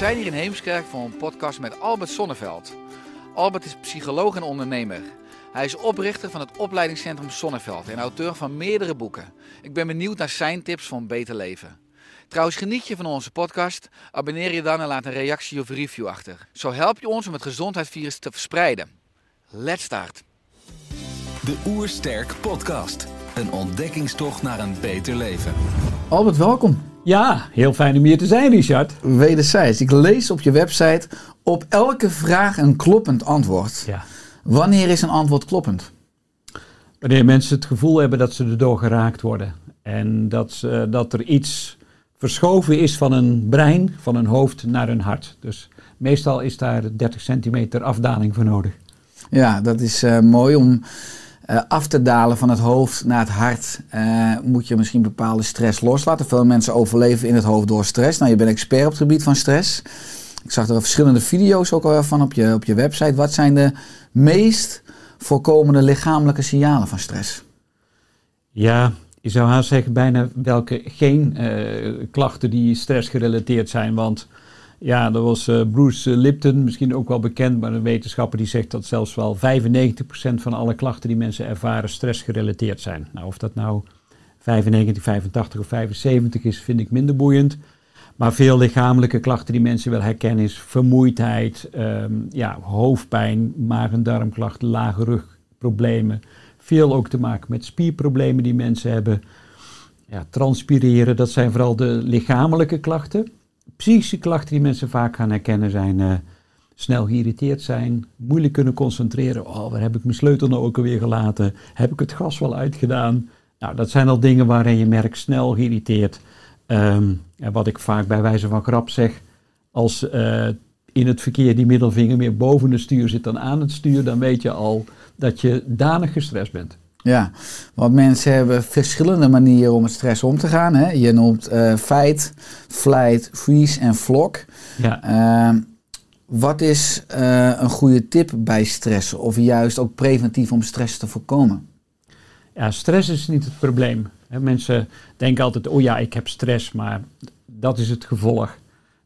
Zijn hier in Heemskerk voor een podcast met Albert Sonneveld. Albert is psycholoog en ondernemer. Hij is oprichter van het opleidingscentrum Sonneveld en auteur van meerdere boeken. Ik ben benieuwd naar zijn tips voor een beter leven. Trouwens, geniet je van onze podcast? Abonneer je dan en laat een reactie of review achter. Zo help je ons om het gezondheidsvirus te verspreiden. Let's start. De Oersterk Podcast. Een ontdekkingstocht naar een beter leven. Albert, welkom. Ja, heel fijn om hier te zijn, Richard. Wederzijds. Ik lees op je website op elke vraag een kloppend antwoord. Ja. Wanneer is een antwoord kloppend? Wanneer mensen het gevoel hebben dat ze erdoor geraakt worden. En dat, ze, dat er iets verschoven is van een brein, van een hoofd naar een hart. Dus meestal is daar 30 centimeter afdaling voor nodig. Ja, dat is eh, mooi om eh, af te dalen van het hoofd naar het hart. eh, moet je misschien bepaalde stress loslaten. Veel mensen overleven in het hoofd door stress. Nou, je bent expert op het gebied van stress. Ik zag er verschillende video's ook al van op je, op je website. Wat zijn de meest voorkomende lichamelijke signalen van stress? Ja, je zou haast zeggen bijna welke geen eh, klachten die stressgerelateerd zijn. Want ja, er was eh, Bruce Lipton, misschien ook wel bekend, maar een wetenschapper die zegt dat zelfs wel 95% van alle klachten die mensen ervaren stressgerelateerd zijn. Nou, of dat nou 95, 85 of 75 is, vind ik minder boeiend. Maar veel lichamelijke klachten die mensen wel herkennen is vermoeidheid, ehm, ja, hoofdpijn, maag- en darmklachten, lage rugproblemen. Veel ook te maken met spierproblemen die mensen hebben. Ja, transpireren, dat zijn vooral de lichamelijke klachten. Psychische klachten die mensen vaak gaan herkennen zijn eh, snel geïrriteerd zijn, moeilijk kunnen concentreren. Oh, waar heb ik mijn sleutel nou ook alweer gelaten? Heb ik het gas wel uitgedaan? Nou, dat zijn al dingen waarin je merkt snel geïrriteerd. Ehm, en wat ik vaak bij wijze van grap zeg, als eh, in het verkeer die middelvinger meer boven het stuur zit dan aan het stuur, dan weet je al dat je danig gestrest bent. Ja, want mensen hebben verschillende manieren om met stress om te gaan. Hè? Je noemt eh fight, flight, freeze en flock. Ja. Ehm, wat is eh, een goede tip bij stress? Of juist ook preventief om stress te voorkomen? Ja, stress is niet het probleem. Hè, mensen denken altijd, oh ja, ik heb stress, maar dat is het gevolg.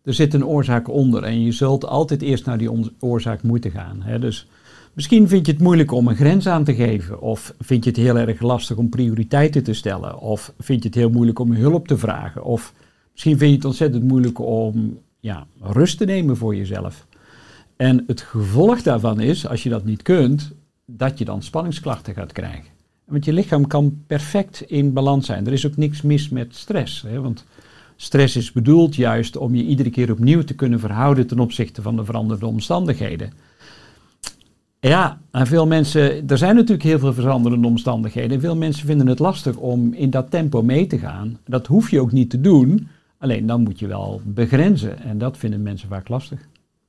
Er zit een oorzaak onder en je zult altijd eerst naar die oorzaak moeten gaan. Hè. Dus misschien vind je het moeilijk om een grens aan te geven, of vind je het heel erg lastig om prioriteiten te stellen, of vind je het heel moeilijk om hulp te vragen, of misschien vind je het ontzettend moeilijk om ja, rust te nemen voor jezelf. En het gevolg daarvan is, als je dat niet kunt, dat je dan spanningsklachten gaat krijgen. Want je lichaam kan perfect in balans zijn. Er is ook niks mis met stress. Hè? Want stress is bedoeld juist om je iedere keer opnieuw te kunnen verhouden ten opzichte van de veranderde omstandigheden. Ja, en veel mensen, er zijn natuurlijk heel veel veranderende omstandigheden. En veel mensen vinden het lastig om in dat tempo mee te gaan. Dat hoef je ook niet te doen. Alleen dan moet je wel begrenzen. En dat vinden mensen vaak lastig.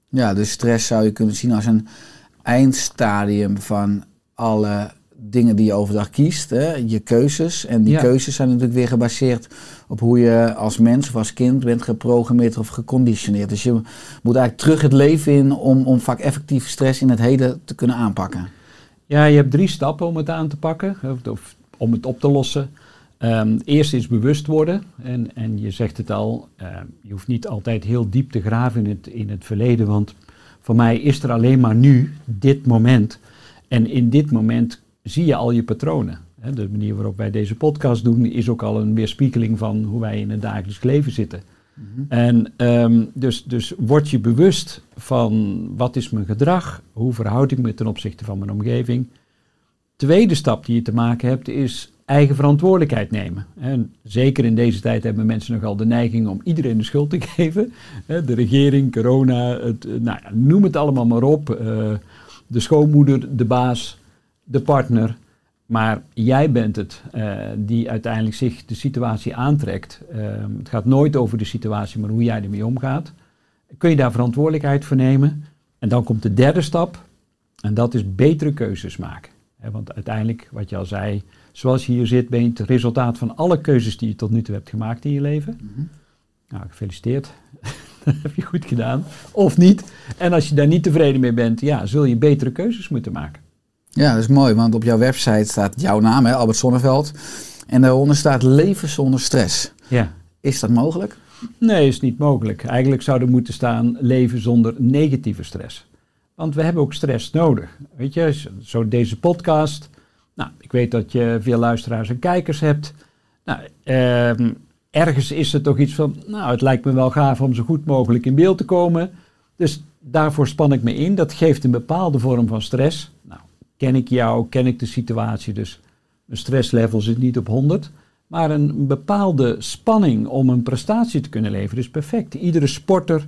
Ja, dus stress zou je kunnen zien als een eindstadium van alle dingen die je overdag kiest. Hè? Je keuzes. En die Ja. keuzes zijn natuurlijk weer gebaseerd op hoe je als mens of als kind bent geprogrammeerd of geconditioneerd. Dus je moet eigenlijk terug het leven in om, om vaak effectief stress in het heden te kunnen aanpakken. Ja, je hebt drie stappen om het aan te pakken, of, of om het op te lossen. Ehm eerst is bewust worden. En, en je zegt het al, ehm, je hoeft niet altijd heel diep te graven in het, in het verleden. Want voor mij is er alleen maar nu, dit moment. En in dit moment zie je al je patronen. De manier waarop wij deze podcast doen is ook al een weerspiegeling van hoe wij in het dagelijks leven zitten. En ehm, dus, dus word je bewust van wat is mijn gedrag, hoe verhoud ik me ten opzichte van mijn omgeving. Tweede stap die je te maken hebt is eigen verantwoordelijkheid nemen. En zeker in deze tijd hebben mensen nogal de neiging om iedereen de schuld te geven. De regering, corona, het, eh, nou ja, noem het allemaal maar op. Eh, de schoonmoeder, de baas, de partner. Maar jij bent het eh, die uiteindelijk zich de situatie aantrekt. Ehm, het gaat nooit over de situatie, maar hoe jij ermee omgaat. Kun je daar verantwoordelijkheid voor nemen? En dan komt de derde stap. En dat is betere keuzes maken. Want uiteindelijk, wat je al zei, zoals je hier zit, ben je het resultaat van alle keuzes die je tot nu toe hebt gemaakt in je leven. Nou, gefeliciteerd. dat heb je goed gedaan. Of niet. En als je daar niet tevreden mee bent, ja, zul je betere keuzes moeten maken. Ja, dat is mooi, want op jouw website staat jouw naam, hè, Albert Sonneveld. En daaronder staat leven zonder stress. Ja. Is dat mogelijk? Nee, is niet mogelijk. Eigenlijk zou er moeten staan leven zonder negatieve stress. Want we hebben ook stress nodig. Weet je, zo- deze podcast. Nou, ik weet dat je veel luisteraars en kijkers hebt. Nou, ehm, ergens is er toch iets van, nou, het lijkt me wel gaaf om zo goed mogelijk in beeld te komen. Dus daarvoor span ik me in. Dat geeft een bepaalde vorm van stress. Nou, ken ik jou, ken ik de situatie, dus mijn stresslevel zit niet op 100. Maar een bepaalde spanning om een prestatie te kunnen leveren is perfect. Iedere sporter,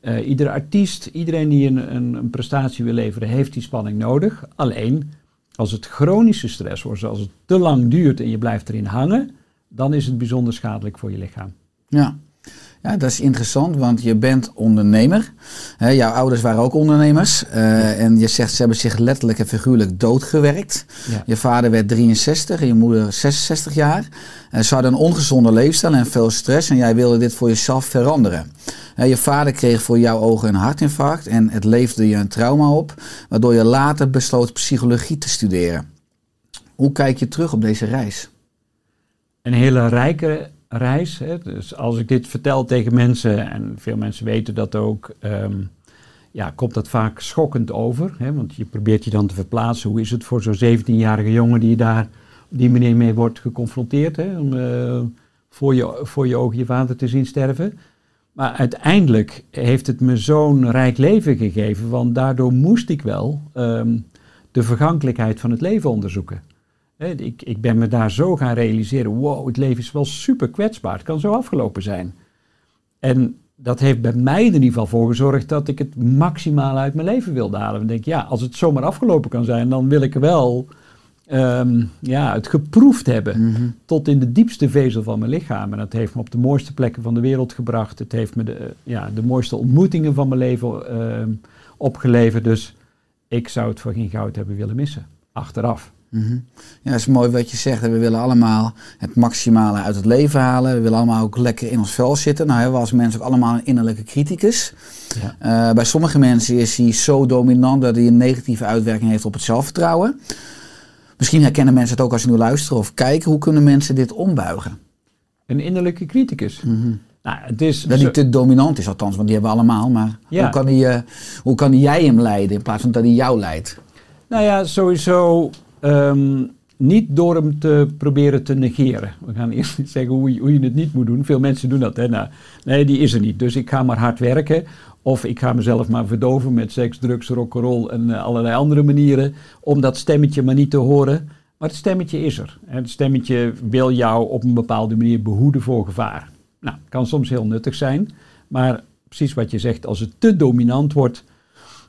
eh, iedere artiest, iedereen die een, een, een prestatie wil leveren, heeft die spanning nodig. Alleen als het chronische stress wordt, als het te lang duurt en je blijft erin hangen, dan is het bijzonder schadelijk voor je lichaam. Ja. Ja, dat is interessant, want je bent ondernemer. Jouw ouders waren ook ondernemers. Eh, En je zegt, ze hebben zich letterlijk en figuurlijk doodgewerkt. Ja. Je vader werd 63 en je moeder 66 jaar. Eh, ze hadden een ongezonde leefstijl en veel stress. En jij wilde dit voor jezelf veranderen. Je vader kreeg voor jouw ogen een hartinfarct. En het leefde je een trauma op. Waardoor je later besloot psychologie te studeren. Hoe kijk je terug op deze reis? een hele rijke reis. Hè. Dus als ik dit vertel tegen mensen, en veel mensen weten dat ook, ehm, ja, komt dat vaak schokkend over. Hè. Want je probeert je dan te verplaatsen. Hoe is het voor zo'n 17-jarige jongen die daar op die manier mee wordt geconfronteerd? Hè, om eh, voor, je, voor je ogen je vader te zien sterven. Maar uiteindelijk heeft het me zo'n rijk leven gegeven, want daardoor moest ik wel ehm, de vergankelijkheid van het leven onderzoeken. Hè, ik, ik ben me daar zo gaan realiseren, wow, het leven is wel super kwetsbaar, het kan zo afgelopen zijn. En dat heeft bij mij in ieder geval voor gezorgd dat ik het maximaal uit mijn leven wilde halen. Ik denk, ja, als het zomaar afgelopen kan zijn, dan wil ik wel ehm, ja, het geproefd hebben tot in de diepste vezel van mijn lichaam. En dat heeft me op de mooiste plekken van de wereld gebracht. Het heeft me de, eh, ja, de mooiste ontmoetingen van mijn leven ehm, opgeleverd. Dus ik zou het voor geen goud hebben willen missen, achteraf. Mhm. Ja, dat is mooi wat je zegt. We willen allemaal het maximale uit het leven halen. We willen allemaal ook lekker in ons vel zitten. Nou hebben we als mensen ook allemaal een innerlijke criticus. Ja. Eh, bij sommige mensen is hij zo dominant dat hij een negatieve uitwerking heeft op het zelfvertrouwen. Misschien herkennen mensen het ook als ze nu luisteren of kijken. Hoe kunnen mensen dit ombuigen? Een innerlijke criticus. Nou, het is Dat hij te dominant is althans, want die hebben we allemaal. Maar Ja. hoe, kan hij, eh, hoe kan jij hem leiden in plaats van dat hij jou leidt? Nou ja, sowieso ehm, niet door hem te proberen te negeren. We gaan eerst zeggen hoe je, hoe je het niet moet doen. Veel mensen doen dat. Hè? Nou, nee, die is er niet. Dus ik ga maar hard werken. Of ik ga mezelf maar verdoven met seks, drugs, rock'n'roll en eh, allerlei andere manieren. Om dat stemmetje maar niet te horen. Maar het stemmetje is er. En het stemmetje wil jou op een bepaalde manier behoeden voor gevaar. Nou, kan soms heel nuttig zijn. Maar precies wat je zegt, als het te dominant wordt,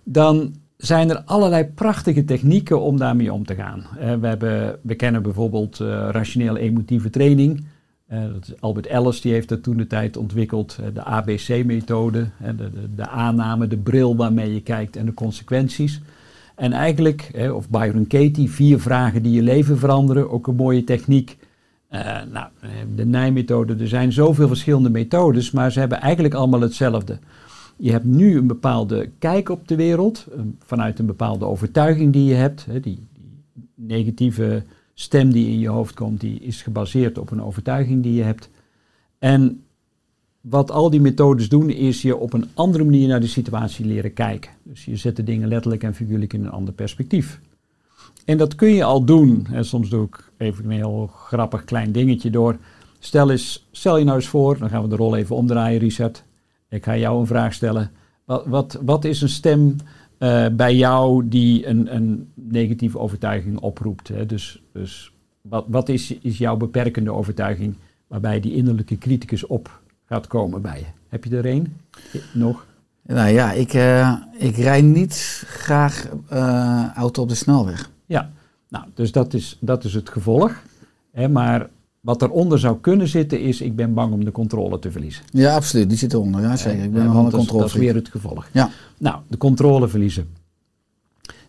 dan zijn er allerlei prachtige technieken om daarmee om te gaan. Eh, we, hebben, we kennen bijvoorbeeld eh rationeel emotieve training. Eh, Albert Ellis die heeft dat toen de tijd ontwikkeld. De ABC-methode, de, de, de aanname, de bril waarmee je kijkt en de consequenties. En eigenlijk, of Byron Katie, vier vragen die je leven veranderen, ook een mooie techniek. Nou, de Nijmethode, er zijn zoveel verschillende methodes, maar ze hebben eigenlijk allemaal hetzelfde. Je hebt nu een bepaalde kijk op de wereld, vanuit een bepaalde overtuiging die je hebt. Die, die negatieve stem die in je hoofd komt, die is gebaseerd op een overtuiging die je hebt. En wat al die methodes doen, is je op een andere manier naar de situatie leren kijken. Dus je zet de dingen letterlijk en figuurlijk in een ander perspectief. En dat kun je al doen. En soms doe ik even een heel grappig klein dingetje door Stel, eens, stel je nou eens voor, dan gaan we de rol even omdraaien, Richard. Ik ga jou een vraag stellen. Wat, wat, wat is een stem eh, bij jou die een, een negatieve overtuiging oproept? Hè? Dus, dus wat, wat is, is jouw beperkende overtuiging waarbij die innerlijke criticus op gaat komen bij je? Heb je er een nog? Nou ja, ik, eh, ik rijd niet graag eh, auto op de snelweg. Ja, nou, dus dat is, dat is het gevolg. Hè, maar wat eronder zou kunnen zitten is, ik ben bang om de controle te verliezen. Ja, absoluut. Die zit eronder. Ja, zeker. Ik ben Eh, nogal want een dat, is- dat is controle. weer het gevolg. Ja. Nou, de controle verliezen.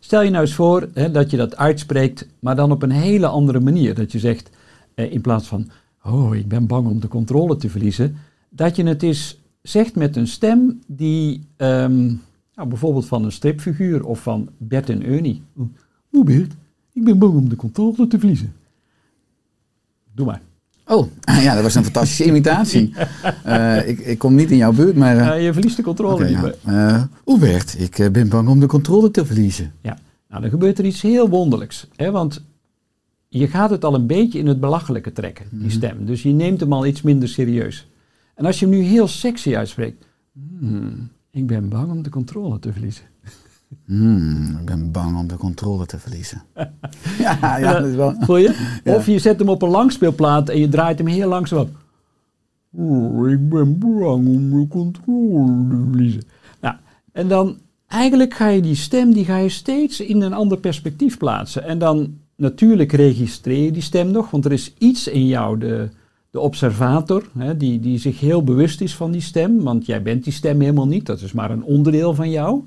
Stel je nou eens voor hè, dat je dat uitspreekt, maar dan op een hele andere manier. Dat je zegt, eh, in plaats van, oh, ik ben bang om de controle te verliezen, dat je het eens zegt met een stem die, ehm, nou, bijvoorbeeld van een stripfiguur of van Bert en Ernie. Hoe Bert, ik ben bang om de controle te verliezen. Doe maar. Oh, ja, dat was een fantastische imitatie. Eh, ik, ik kom niet in jouw buurt, maar... eh, je verliest de controle niet ja. Hubert, ik eh, ben bang om de controle te verliezen. Ja, nou dan gebeurt er iets heel wonderlijks. Hè? Want je gaat het al een beetje in het belachelijke trekken, die stem. Dus je neemt hem al iets minder serieus. En als je hem nu heel sexy uitspreekt. "Hmm, ik ben bang om de controle te verliezen. Hmm, ik ben bang om de controle te verliezen. ja, ja, dat is wel... Voel je? Of je zet hem op een langspeelplaat en je draait hem heel langzaam op. Oh, ik ben bang om de controle te verliezen. Nou, en dan eigenlijk ga je die stem die ga je steeds in een ander perspectief plaatsen. En dan natuurlijk registreer je die stem nog, want er is iets in jou, de, de observator, hè, die, die zich heel bewust is van die stem. Want jij bent die stem helemaal niet, dat is maar een onderdeel van jou.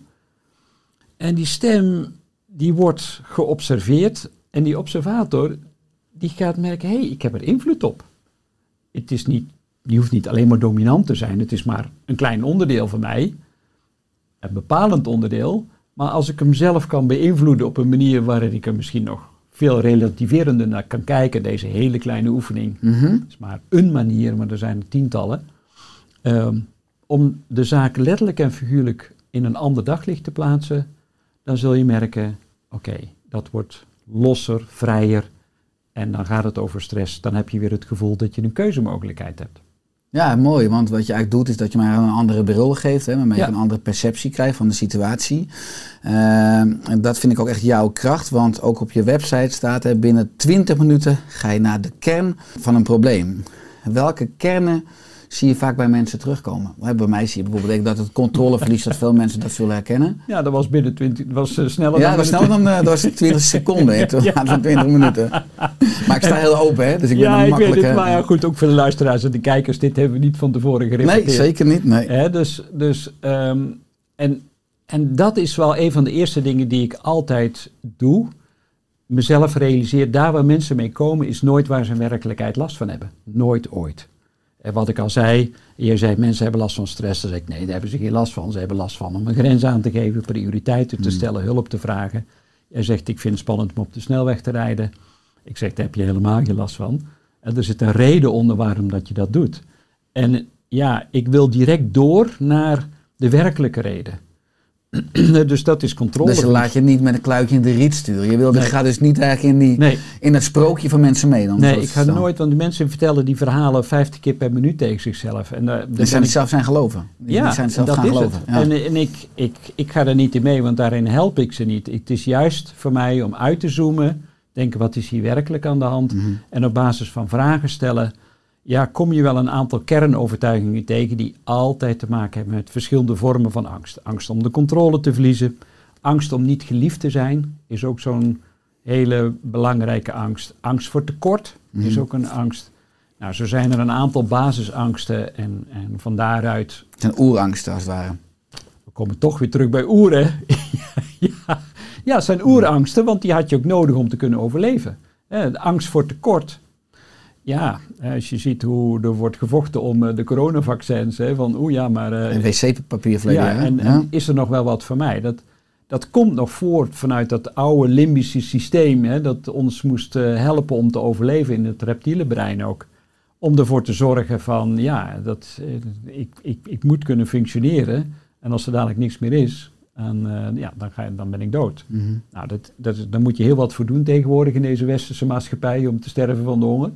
En die stem die wordt geobserveerd en die observator die gaat merken, hé, hey, ik heb er invloed op. Het is niet, die hoeft niet alleen maar dominant te zijn, het is maar een klein onderdeel van mij, een bepalend onderdeel. Maar als ik hem zelf kan beïnvloeden op een manier waarin ik er misschien nog veel relativerender naar kan kijken, deze hele kleine oefening, Mhm. is maar een manier, maar er zijn er tientallen, ehm, om de zaak letterlijk en figuurlijk in een ander daglicht te plaatsen, dan zul je merken, oké, dat wordt losser, vrijer. En dan gaat het over stress. Dan heb je weer het gevoel dat je een keuzemogelijkheid hebt. Ja, mooi. Want wat je eigenlijk doet, is dat je maar een andere bril geeft. Hè, waarmee Ja. je een andere perceptie krijgt van de situatie. Ehm, en dat vind ik ook echt jouw kracht. Want ook op je website staat er binnen 20 minuten ga je naar de kern van een probleem. Welke kernen zie je vaak bij mensen terugkomen? Bij mij zie je bijvoorbeeld dat het controleverlies, dat veel mensen dat zullen herkennen. Ja, dat was binnen 20, dat was eh, sneller Ja, dan dat was sneller dan eh, dat was 20 seconden van 20 minuten. Maar ik sta heel open, hè, dus ik ben ja, een ik weet makkelijke... het. Maar ja, goed, ook voor de luisteraars en de kijkers, dit hebben we niet van tevoren nee, gerepeteerd. zeker niet. Nee. Hè, dus, dus, ehm, en, en dat is wel een van de eerste dingen die ik altijd doe. Mezelf realiseer, daar waar mensen mee komen, is nooit waar ze in werkelijkheid last van hebben. Nooit ooit. En wat ik al zei, je zei mensen hebben last van stress. Dan zeg ik nee, daar hebben ze geen last van. Ze hebben last van om een grens aan te geven, prioriteiten te stellen, hulp te vragen. Jij zegt ik vind het spannend om op de snelweg te rijden. Ik zeg daar heb je helemaal geen last van. En er zit een reden onder waarom dat je dat doet. En ja, ik wil direct door naar de werkelijke reden. dus dat is controle. Dus je laat je niet met een kluitje in de riet sturen. Je wil, Nee. gaat dus niet eigenlijk in, die, Nee, in dat sprookje van mensen mee. Dan, nee ik ga nooit, want de mensen vertellen die verhalen 50 keer per minuut tegen zichzelf. En, ben zijn ik- zelf zijn geloven. Die, ja, die zijn zelf dat gaan is geloven. het. Ja. En, en ik, ik, ik ga er niet in mee, want daarin help ik ze niet. Het is juist voor mij om uit te zoomen, denken wat is hier werkelijk aan de hand. Mhm. En op basis van vragen stellen, ja, kom je wel een aantal kernovertuigingen tegen die altijd te maken hebben met verschillende vormen van angst. Angst om de controle te verliezen, angst om niet geliefd te zijn, is ook zo'n hele belangrijke angst. Angst voor tekort is Mhm. ook een angst. Nou, zo zijn er een aantal basisangsten en, en van daaruit Het zijn oerangsten als het ware. we komen toch weer terug bij oeren. ja, ja, het zijn oerangsten, want die had je ook nodig om te kunnen overleven. Eh, de angst voor tekort. Ja, als je ziet hoe er wordt gevochten om eh, de coronavaccins. Hè, van oeh ja, maar... eh, En wc-papier verleden ja, en, Ja. en is er nog wel wat voor mij? Dat, dat komt nog voort vanuit dat oude limbische systeem. Hè, dat ons moest eh, helpen om te overleven in het reptiele brein ook. Om ervoor te zorgen van, ja, dat, eh, ik, ik, ik moet kunnen functioneren. En als er dadelijk niks meer is, dan, eh, ja, dan, ga, je- dan ben ik dood. Mhm. Nou, dat, dat, daar moet je heel wat voor doen tegenwoordig in deze westerse maatschappij om te sterven van de honger.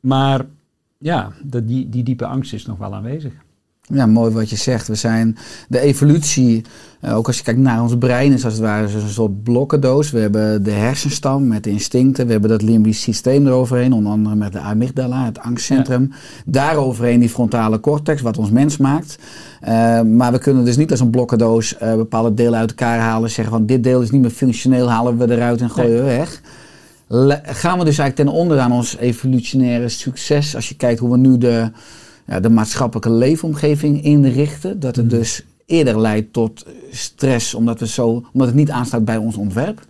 Maar ja, die diepe angst is nog wel aanwezig. Ja, mooi wat je zegt. We zijn de evolutie, eh, ook als je kijkt naar ons brein, is als het ware een soort blokkendoos. We hebben de hersenstam met de instincten. We hebben dat limbisch systeem eroverheen, onder andere met de amygdala, het angstcentrum. Daaroverheen die frontale cortex, wat ons mens maakt. Eh, maar we kunnen dus niet als een blokkendoos eh, bepaalde delen uit elkaar halen. Zeggen van dit deel is niet meer functioneel, halen we eruit en gooien we weg. Gaan we dus eigenlijk ten onder aan ons evolutionaire succes. Als je kijkt hoe we nu de, ja, de maatschappelijke leefomgeving inrichten. Dat het dus eerder leidt tot stress, omdat, we zo, omdat het niet aanstaat bij ons ontwerp.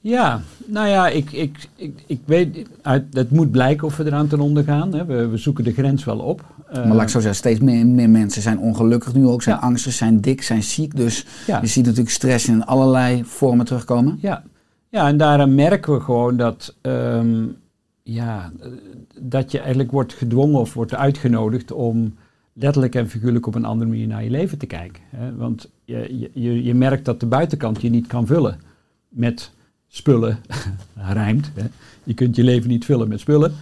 Ja, nou ja, ik, ik, ik, ik weet, uit, het moet blijken of we eraan ten onder gaan. Hè. We, we zoeken de grens wel op. Eh, maar laat ik zo zeggen, steeds meer, meer mensen zijn ongelukkig nu ook. Zijn Ja. angstig, zijn dik, zijn ziek. Dus ja. je ziet natuurlijk stress in allerlei vormen terugkomen. Ja. Ja, en daaraan merken we gewoon dat, ehm, ja, dat je eigenlijk wordt gedwongen of wordt uitgenodigd om letterlijk en figuurlijk op een andere manier naar je leven te kijken. Hè? Want je, je, je merkt dat de buitenkant je niet kan vullen met spullen. Rijmt. Hè? Je kunt je leven niet vullen met spullen.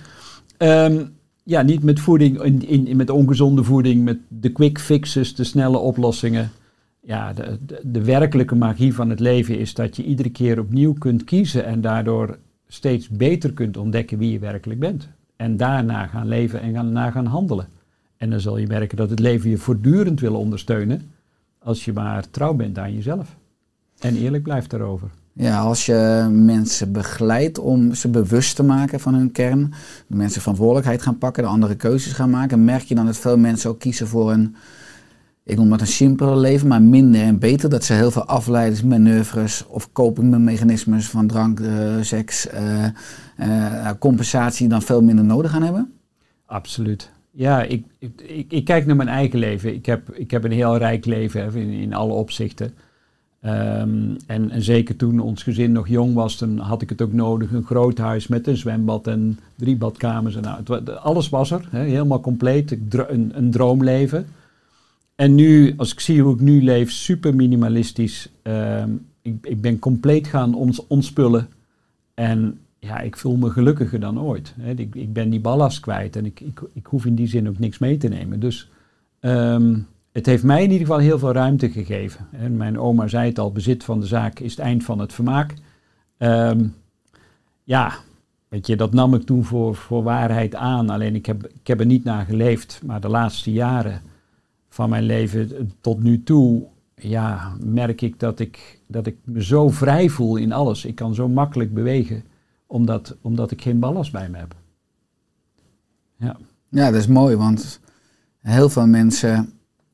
Ehm, ja, niet met voeding, in, in, met ongezonde voeding, met de quick fixes, de snelle oplossingen. Ja, de, de, werkelijke magie van het leven is dat je iedere keer opnieuw kunt kiezen en daardoor steeds beter kunt ontdekken wie je werkelijk bent. En daarna gaan leven en gaan, na gaan handelen. En dan zul je merken dat het leven je voortdurend wil ondersteunen als je maar trouw bent aan jezelf. En eerlijk blijft daarover. Ja, als je mensen begeleidt om ze bewust te maken van hun kern, mensen verantwoordelijkheid gaan pakken, de andere keuzes gaan maken, merk je dan dat veel mensen ook kiezen voor een, ik noem dat een simpeler leven, maar minder en beter. Dat ze heel veel afleiders, manoeuvres of copingmechanismes van drank, eh, seks, eh, compensatie dan veel minder nodig gaan hebben? Absoluut. Ja, ik, ik, ik, kijk naar mijn eigen leven. Ik heb, ik heb een heel rijk leven in, in alle opzichten. Ehm, en, en zeker toen ons gezin nog jong was, dan had ik het ook nodig. Een groot huis met een zwembad en drie badkamers. En nou, het, alles was er, hè, helemaal compleet. Een, een droomleven. En nu, als ik zie hoe ik nu leef, super minimalistisch. Ehm, ik, ik ben compleet gaan ons, ontspullen. En ja, ik voel me gelukkiger dan ooit. Ik, ik ben die ballast kwijt en ik, ik, ik hoef in die zin ook niks mee te nemen. Dus ehm, het heeft mij in ieder geval heel veel ruimte gegeven. En mijn oma zei het al, bezit van de zaak is het eind van het vermaak. Ehm, ja, weet je, dat nam ik toen voor, voor waarheid aan. Alleen ik heb, ik heb er niet naar geleefd. Maar de laatste jaren van mijn leven tot nu toe, ja, merk ik dat ik, dat ik me zo vrij voel in alles. Ik kan zo makkelijk bewegen, omdat, omdat ik geen ballast bij me heb. Ja. Ja, dat is mooi, want heel veel mensen.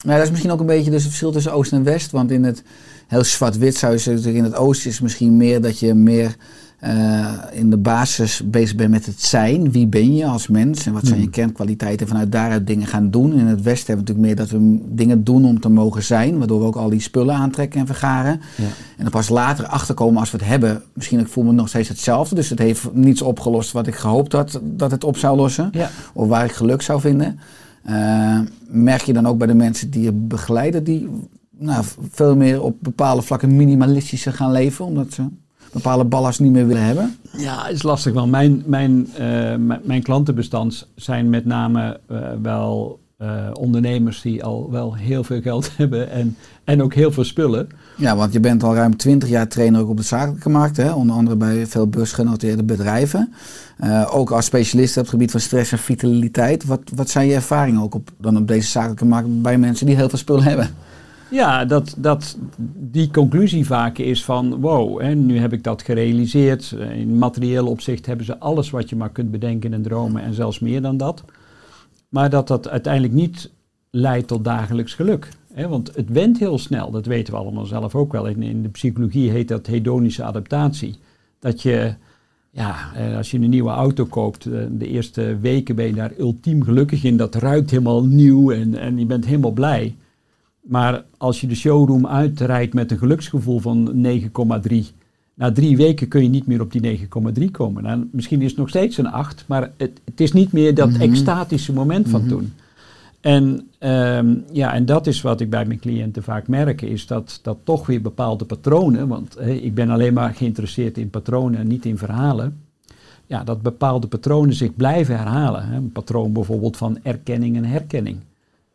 Nou, dat is misschien ook een beetje dus het verschil tussen Oost en West. Want in het heel zwart-wit zou je zeggen, in het Oosten is misschien meer dat je meer eh, in de basis bezig bent met het zijn. Wie ben je als mens en wat zijn je Hmm. kernkwaliteiten? En vanuit daaruit dingen gaan doen. In het Westen hebben we natuurlijk meer dat we dingen doen om te mogen zijn. Waardoor we ook al die spullen aantrekken en vergaren. Ja. En er pas later achterkomen als we het hebben. Misschien ik voel me nog steeds hetzelfde. Dus het heeft niets opgelost wat ik gehoopt had dat het op zou lossen Ja. of waar ik geluk zou vinden. Eh, merk je dan ook bij de mensen die je begeleiden, die nou, veel meer op bepaalde vlakken minimalistischer gaan leven, omdat ze bepaalde ballast niet meer willen hebben? Ja, is lastig. Want mijn, mijn, eh, mijn klantenbestand zijn met name eh, wel eh, ondernemers die al wel heel veel geld hebben en, en ook heel veel spullen. Ja, want je bent al ruim 20 jaar trainer ook op de zakelijke markt, hè? onder andere bij veel beursgenoteerde bedrijven. Ook als specialist op het gebied van stress en vitaliteit. Wat, wat zijn je ervaringen ook op, dan op deze zakelijke markt bij mensen die heel veel spullen hebben? Ja, dat, dat die conclusie vaak is van wow, hè, nu heb ik dat gerealiseerd. Eh, In materieel opzicht hebben ze alles wat je maar kunt bedenken en dromen en zelfs meer dan dat. Maar dat dat uiteindelijk niet leidt tot dagelijks geluk. Hè, want het went heel snel, dat weten we allemaal zelf ook wel. In, in de psychologie heet dat hedonische adaptatie. Dat je, ja, eh, als je een nieuwe auto koopt, eh, de eerste weken ben je daar ultiem gelukkig in. Dat ruikt helemaal nieuw en, en je bent helemaal blij. Maar als je de showroom uitrijdt met een geluksgevoel van 9,3, na drie weken kun je niet meer op die 9,3 komen. Nou, misschien is het nog steeds een 8, maar het, het is niet meer dat Mhm. extatische moment van Mhm. toen. En, ehm, ja, en dat is wat ik bij mijn cliënten vaak merk, is dat, dat toch weer bepaalde patronen, want ik ben alleen maar geïnteresseerd in patronen en niet in verhalen. ja, dat bepaalde patronen zich blijven herhalen. Een patroon bijvoorbeeld van erkenning en herkenning.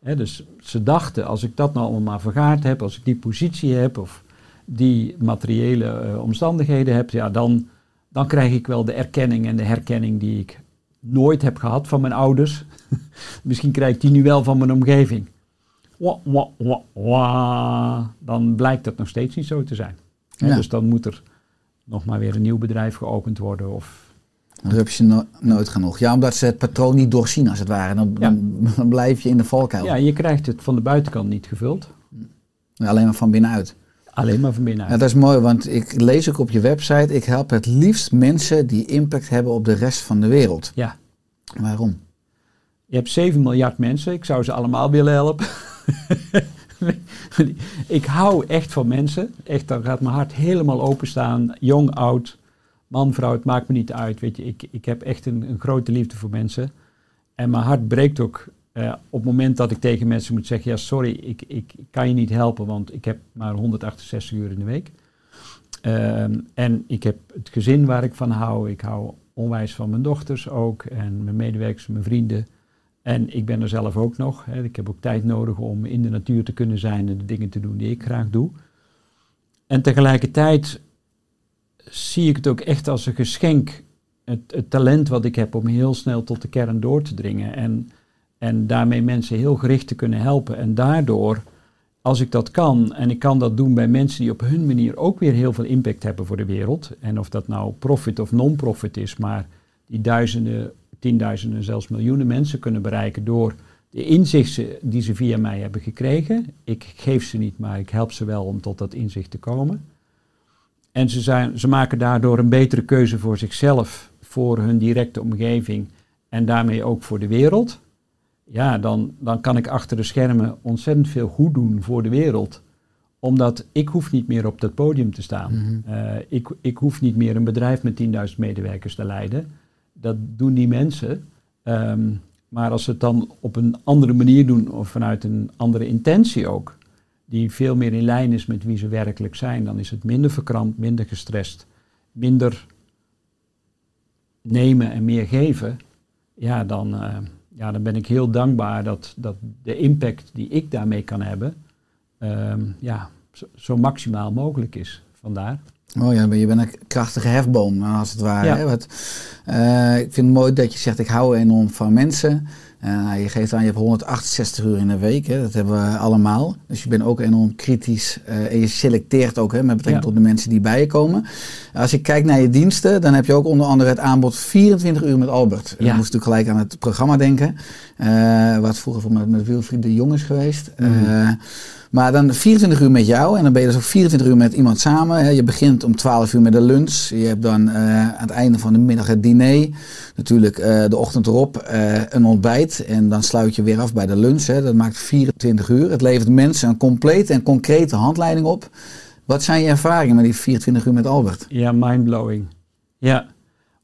Dus ze dachten, als ik dat nou allemaal vergaard heb, als ik die positie heb of die materiële eh, omstandigheden heb, ja, dan, dan krijg ik wel de erkenning en de herkenning die ik nooit heb gehad van mijn ouders. Misschien krijg ik die nu wel van mijn omgeving. Wah, wah, wah, wah. Dan blijkt dat nog steeds niet zo te zijn. Ja. Dus dan moet er nog maar weer een nieuw bedrijf geopend worden. Of, Dan heb je ze no- nooit genoeg. Ja, omdat ze het patroon niet doorzien als het ware. Dan, Ja. dan, blijf je in de valkuil. ja, je krijgt het van de buitenkant niet gevuld. Alleen maar van binnenuit. Alleen maar van Ja, binnenuit. dat is mooi, want ik lees ook op je website. Ik help het liefst mensen die impact hebben op de rest van de wereld. Ja. Waarom? Je hebt 7 miljard mensen. Ik zou ze allemaal willen helpen. ik hou echt van mensen. Echt, dan gaat mijn hart helemaal openstaan. Jong, oud, man, vrouw, het maakt me niet uit. Weet je, ik, ik heb echt een, een grote liefde voor mensen. En mijn hart breekt ook eh, op het moment dat ik tegen mensen moet zeggen: Ja, sorry, ik, ik, kan je niet helpen, want ik heb maar 168 uur in de week. Ehm, en ik heb het gezin waar ik van hou. Ik hou onwijs van mijn dochters ook. En mijn medewerkers, mijn vrienden. En ik ben er zelf ook nog. Hè. Ik heb ook tijd nodig om in de natuur te kunnen zijn en de dingen te doen die ik graag doe. En tegelijkertijd zie ik het ook echt als een geschenk. Het, talent wat ik heb om heel snel tot de kern door te dringen. En, en daarmee mensen heel gericht te kunnen helpen. En daardoor, als ik dat kan, en ik kan dat doen bij mensen die op hun manier ook weer heel veel impact hebben voor de wereld. En of dat nou profit of non-profit is, maar die duizenden, tienduizenden, zelfs miljoenen mensen kunnen bereiken door de inzichten die ze via mij hebben gekregen. Ik geef ze niet, maar ik help ze wel om tot dat inzicht te komen. En ze, zijn, ze maken daardoor een betere keuze voor zichzelf, voor hun directe omgeving en daarmee ook voor de wereld. Ja, dan, dan kan ik achter de schermen ontzettend veel goed doen voor de wereld. Omdat ik hoef niet meer op dat podium te staan. Eh, ik, ik hoef niet meer een bedrijf met 10.000 medewerkers te leiden. Dat doen die mensen. Ehm, maar als ze het dan op een andere manier doen of vanuit een andere intentie ook, die veel meer in lijn is met wie ze werkelijk zijn, dan is het minder verkrampt, minder gestrest, minder nemen en meer geven. Ja, dan, eh, ja, dan ben ik heel dankbaar dat, dat de impact die ik daarmee kan hebben, ehm, ja, zo, zo maximaal mogelijk is. Vandaar. Oh ja, je bent een krachtige hefboom, als het ware. Ja. Hè? Wat, eh, ik vind het mooi dat je zegt, ik hou enorm van mensen. Je geeft aan, je hebt 168 uur in de week. Hè? Dat hebben we allemaal. Dus je bent ook enorm kritisch. eh, en je selecteert ook hè, met betrekking Ja. tot de mensen die bij je komen. Als ik kijk naar je diensten, dan heb je ook onder andere het aanbod 24 uur met Albert. Ja. Dan moest ik gelijk aan het programma denken. eh, wat vroeger voor met, met Wilfried de Jong is geweest. Eh, maar dan 24 uur met jou en dan ben je dus ook 24 uur met iemand samen. Je begint om 12 uur met de lunch. Je hebt dan aan het einde van de middag het diner. Natuurlijk de ochtend erop een ontbijt. En dan sluit je weer af bij de lunch. Hè. Dat maakt 24 uur. Het levert mensen een complete en concrete handleiding op. Wat zijn je ervaringen met die 24 uur met Albert? Ja, mindblowing. Ja,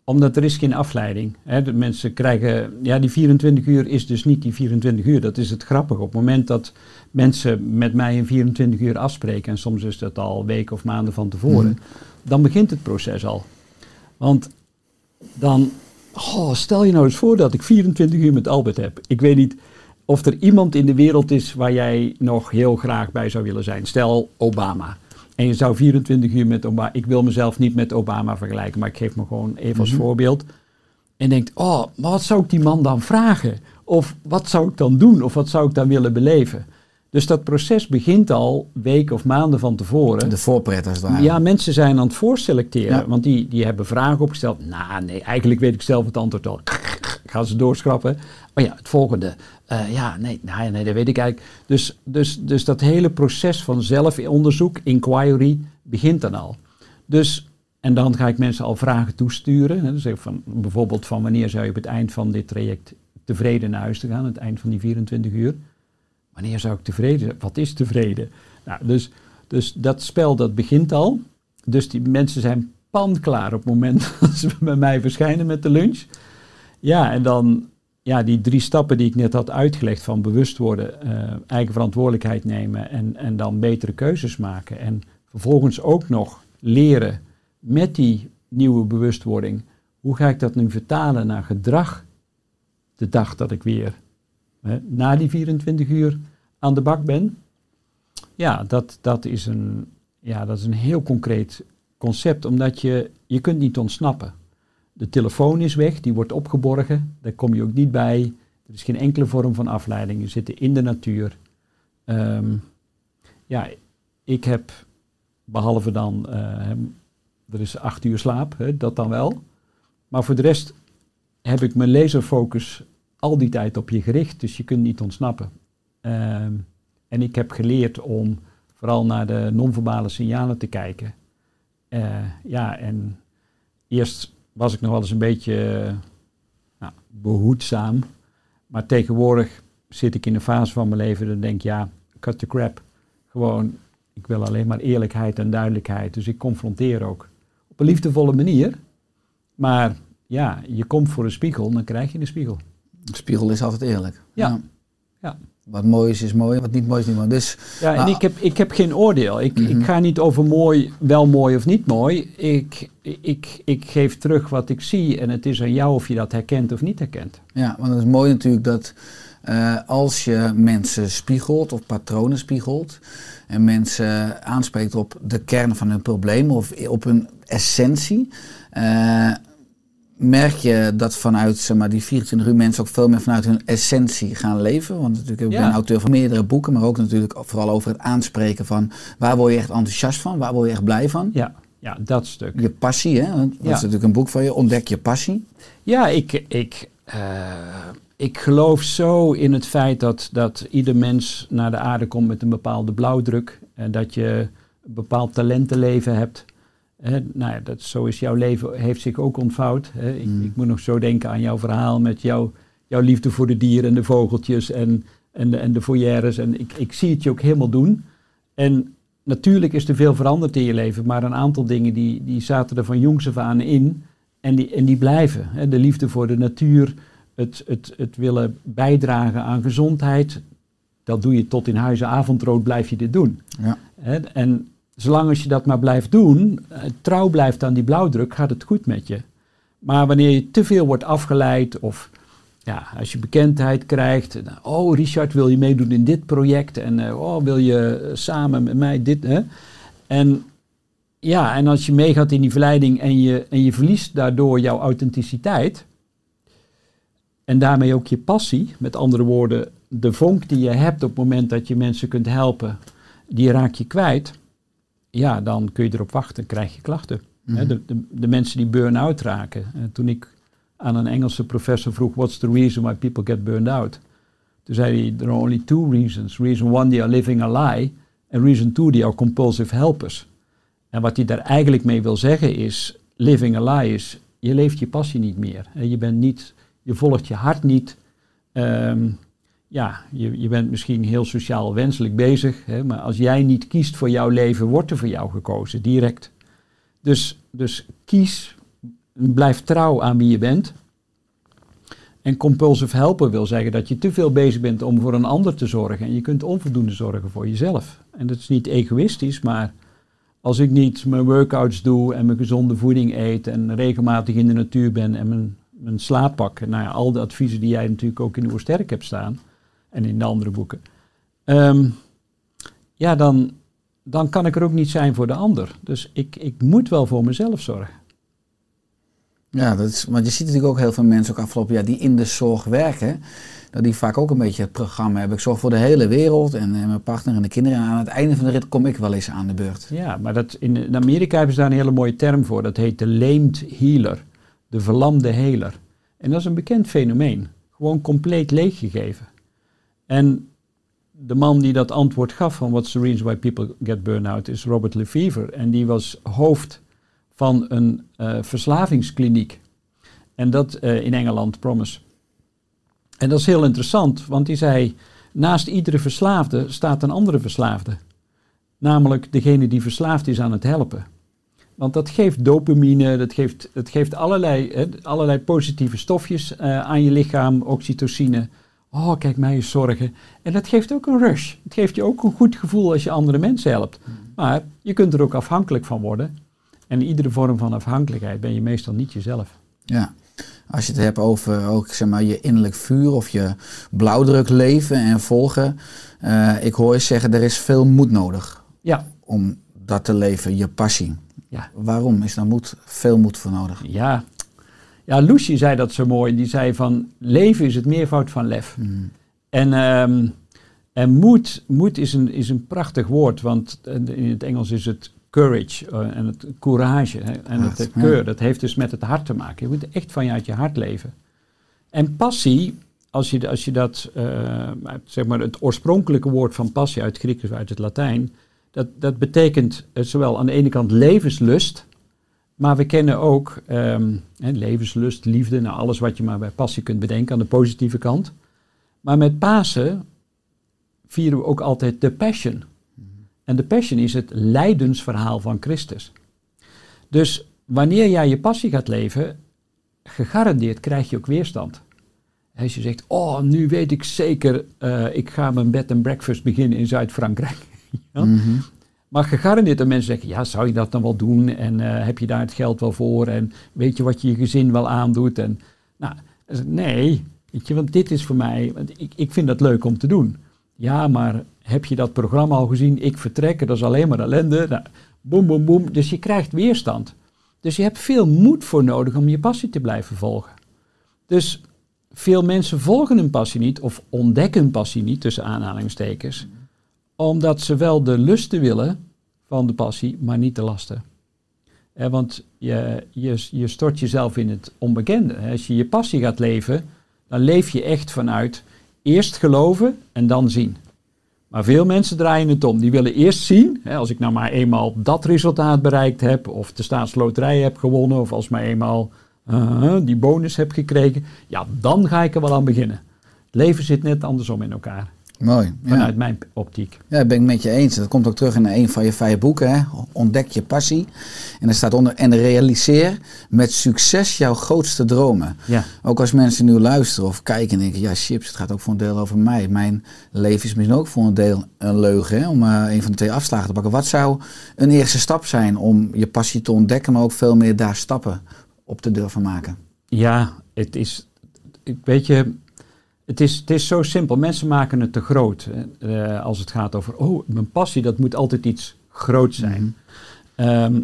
omdat er is geen afleiding. Hè. De mensen krijgen, ja, die 24 uur is dus niet die 24 uur. Dat is het grappige. Op het moment dat mensen met mij een 24 uur afspreken, en soms is dat al weken of maanden van tevoren, Mhm. dan begint het proces al. Want dan, oh, stel je nou eens voor dat ik 24 uur met Albert heb. Ik weet niet of er iemand in de wereld is waar jij nog heel graag bij zou willen zijn. Stel Obama. En je zou 24 uur met Obama. Ik wil mezelf niet met Obama vergelijken, maar ik geef me gewoon even als voorbeeld. En denkt, oh, maar wat zou ik die man dan vragen? Of wat zou ik dan doen? Of wat zou ik dan willen beleven? Dus dat proces begint al weken of maanden van tevoren. De voorpret als ware. Ja, mensen zijn aan het voorselecteren, Ja. want die, die hebben vragen opgesteld. Nou, nee, eigenlijk weet ik zelf het antwoord al. Gaan ze doorschrappen. Oh ja, het volgende. Eh, ja, nee, nee, nee, dat weet ik eigenlijk. Dus, dus, dus dat hele proces van zelfonderzoek, inquiry, begint dan al. Dus, en dan ga ik mensen al vragen toesturen. Hè, dus van, bijvoorbeeld van wanneer zou je op het eind van dit traject tevreden naar huis te gaan, het eind van die 24 uur. Wanneer zou ik tevreden zijn? Wat is tevreden? Nou, dus, dus dat spel dat begint al. Dus die mensen zijn panklaar op het moment dat ze bij mij verschijnen met de lunch. Ja, en dan ja, die drie stappen die ik net had uitgelegd van bewust worden, eh, eigen verantwoordelijkheid nemen en, en dan betere keuzes maken. En vervolgens ook nog leren met die nieuwe bewustwording hoe ga ik dat nu vertalen naar gedrag de dag dat ik weer na die 24 uur aan de bak ben? Ja, dat, dat, is een, ja, dat is een heel concreet concept, omdat je, je kunt niet ontsnappen. De telefoon is weg, die wordt opgeborgen, daar kom je ook niet bij. Er is geen enkele vorm van afleiding, je zit in de natuur. Ehm, ja, ik heb, behalve dan, hem- er is acht uur slaap, hè, dat dan wel. Maar voor de rest heb ik mijn laserfocus al die tijd op je gericht, dus je kunt niet ontsnappen. Ehm, en ik heb geleerd om vooral naar de non-verbale signalen te kijken. Eh, ja, en eerst was ik nog wel eens een beetje eh, nou, behoedzaam. Maar tegenwoordig zit ik in een fase van mijn leven dat ik denk, ja, cut the crap. Gewoon, ik wil alleen maar eerlijkheid en duidelijkheid. Dus ik confronteer ook. Op een liefdevolle manier. Maar ja, je komt voor een spiegel, dan krijg je een spiegel. De spiegel is altijd eerlijk. Ja. Ja. Wat mooi is, is mooi. Wat niet mooi is, niet mooi. Dus Ja, en ik, heb, ik heb geen oordeel. Ik, Mhm. ik ga niet over mooi, wel mooi of niet mooi. Ik, ik, ik geef terug wat ik zie en het is aan jou of je dat herkent of niet herkent. Ja, want het is mooi natuurlijk dat eh, als je mensen spiegelt of patronen spiegelt en mensen aanspreekt op de kern van hun probleem of op hun essentie, eh, merk je dat vanuit zeg maar, die 24 uur mensen ook veel meer vanuit hun essentie gaan leven. Want natuurlijk, ik ben Ja. auteur van meerdere boeken, maar ook natuurlijk vooral over het aanspreken van waar word je echt enthousiast van, waar word je echt blij van. Ja, ja dat stuk. Je passie, hè? want Dat Ja. is natuurlijk een boek van je, ontdek je passie. Ja, ik, ik, eh, ik geloof zo in het feit dat, dat ieder mens naar de aarde komt met een bepaalde blauwdruk. En dat je een bepaald talentenleven hebt. Hè, nou ja, dat, zo is jouw leven, heeft zich ook ontvouwd. Hè. Ik, Mm. ik moet nog zo denken aan jouw verhaal met jouw, jouw liefde voor de dieren en de vogeltjes en, en, de, en de foyeres. En ik, ik zie het je ook helemaal doen. En natuurlijk is er veel veranderd in je leven, maar een aantal dingen die, die zaten er van jongs af aan in. En die, en die blijven. Hè. De liefde voor de natuur, het, het, het willen bijdragen aan gezondheid. Dat doe je tot in huizen avondrood, blijf je dit doen. Ja. Hè. En zolang als je dat maar blijft doen, eh, trouw blijft aan die blauwdruk, gaat het goed met je. Maar wanneer je te veel wordt afgeleid of ja, als je bekendheid krijgt. en, Oh, Richard, wil je meedoen in dit project? En eh, oh, wil je eh, samen met mij dit? Hè? En ja, en als je meegaat in die verleiding en je, en je verliest daardoor jouw authenticiteit. En daarmee ook je passie, met andere woorden, de vonk die je hebt op het moment dat je mensen kunt helpen, die raak je kwijt. Ja, dan kun je erop wachten, krijg je klachten. Hè, de, de, de mensen die burn-out raken. Eh, toen ik aan een Engelse professor vroeg, what's the reason why people get burned out? Toen zei hij, there are only two reasons. Reason one, they are living a lie. En reason two, they are compulsive helpers. En wat hij daar eigenlijk mee wil zeggen is, living a lie is, je leeft je passie niet meer. Je bent niet, je volgt je hart niet. Ehm, ja, je, je bent misschien heel sociaal wenselijk bezig, hè, maar als jij niet kiest voor jouw leven, wordt er voor jou gekozen, direct. Dus, dus kies, blijf trouw aan wie je bent. En compulsive helper wil zeggen dat je te veel bezig bent om voor een ander te zorgen. En je kunt onvoldoende zorgen voor jezelf. En dat is niet egoïstisch, maar als ik niet mijn workouts doe en mijn gezonde voeding eet en regelmatig in de natuur ben en mijn, mijn slaap pak. Nou ja, al de adviezen die jij natuurlijk ook in uw sterk hebt staan en in de andere boeken. Ehm, ja, dan, dan kan ik er ook niet zijn voor de ander. Dus ik, ik moet wel voor mezelf zorgen. Ja, dat is, want je ziet natuurlijk ook heel veel mensen ook afgelopen jaar die in de zorg werken. Dat die vaak ook een beetje het programma hebben. Ik zorg voor de hele wereld en, eh, mijn partner en de kinderen. En aan het einde van de rit kom ik wel eens aan de beurt. Ja, maar dat, in, in Amerika hebben ze daar een hele mooie term voor. Dat heet de lamed healer. De verlamde heler. En dat is een bekend fenomeen. Gewoon compleet leeggegeven. En de man die dat antwoord gaf van what's the reason why people get burned out is Robert Lefevre. En die was hoofd van een eh, verslavingskliniek. En dat eh, in Engeland, Promise. En dat is heel interessant, want die zei, naast iedere verslaafde staat een andere verslaafde. Namelijk degene die verslaafd is aan het helpen. Want dat geeft dopamine, dat geeft, het geeft allerlei, allerlei positieve stofjes eh, aan je lichaam, oxytocine. Oh, kijk mij eens zorgen. En dat geeft ook een rush. Het geeft je ook een goed gevoel als je andere mensen helpt. Maar je kunt er ook afhankelijk van worden. En in iedere vorm van afhankelijkheid ben je meestal niet jezelf. Ja. Als je het hebt over ook, zeg maar, je innerlijk vuur of je blauwdruk leven en volgen. eh, ik hoor je zeggen, er is veel moed nodig Ja, om dat te leven, je passie. ja. Waarom is daar moed, veel moed voor nodig? Ja. Ja, Lucy zei dat zo mooi. Die zei van leven is het meervoud van lef. En, ehm, en moed, moed is, een, is een prachtig woord, want eh, in het Engels is het courage eh, en het courage. Hè, en het ja. keur, dat heeft dus met het hart te maken. Je moet echt van je hart leven. En passie, als je, als je dat, eh, zeg maar het oorspronkelijke woord van passie uit Grieks uit het Latijn, dat, dat betekent zowel aan de ene kant levenslust, maar we kennen ook ehm, levenslust, liefde, nou alles wat je maar bij passie kunt bedenken aan de positieve kant. Maar met Pasen vieren we ook altijd de Passion. En de Passion is het lijdensverhaal van Christus. Dus wanneer jij je passie gaat leven, gegarandeerd krijg je ook weerstand. Als je zegt, oh, nu weet ik zeker, eh, ik ga mijn bed and breakfast beginnen in Zuid-Frankrijk. Ja? Mhm. Maar gegarandeerd dat mensen zeggen, ja, zou je dat dan wel doen? En eh, heb je daar het geld wel voor? En weet je wat je je gezin wel aandoet? En, nou, nee, weet je, want dit is voor mij, want ik, ik vind dat leuk om te doen. Ja, maar heb je dat programma al gezien? Ik vertrek, dat is alleen maar ellende. Nou, boem, boem. Dus je krijgt weerstand. Dus je hebt veel moed voor nodig om je passie te blijven volgen. Dus veel mensen volgen hun passie niet of ontdekken hun passie niet, tussen aanhalingstekens, omdat ze wel de lusten willen van de passie, maar niet de lasten. Eh, want je, je, je stort jezelf in het onbekende. Als je je passie gaat leven, dan leef je echt vanuit eerst geloven en dan zien. Maar veel mensen draaien het om. Die willen eerst zien, hè, als ik nou maar eenmaal dat resultaat bereikt heb, of de staatsloterij heb gewonnen, of als maar eenmaal uh, die bonus heb gekregen, ja, dan ga ik er wel aan beginnen. Het leven zit net andersom in elkaar, Mooi. Ja. vanuit mijn optiek. Ja, dat ben ik met je eens. Dat komt ook terug in een van je vijf boeken. Hè? Ontdek je passie. En er staat onder, en realiseer met succes jouw grootste dromen. Ja. Ook als mensen nu luisteren of kijken en denken, ja chips, het gaat ook voor een deel over mij. Mijn leven is misschien ook voor een deel een leugen, hè? om eh, een van de twee afslagen te pakken. Wat zou een eerste stap zijn om je passie te ontdekken, maar ook veel meer daar stappen op te durven maken? Ja, het is, weet je, het is, het is zo simpel. Mensen maken het te groot. Eh, als het gaat over, oh, mijn passie, dat moet altijd iets groots zijn. Ehm,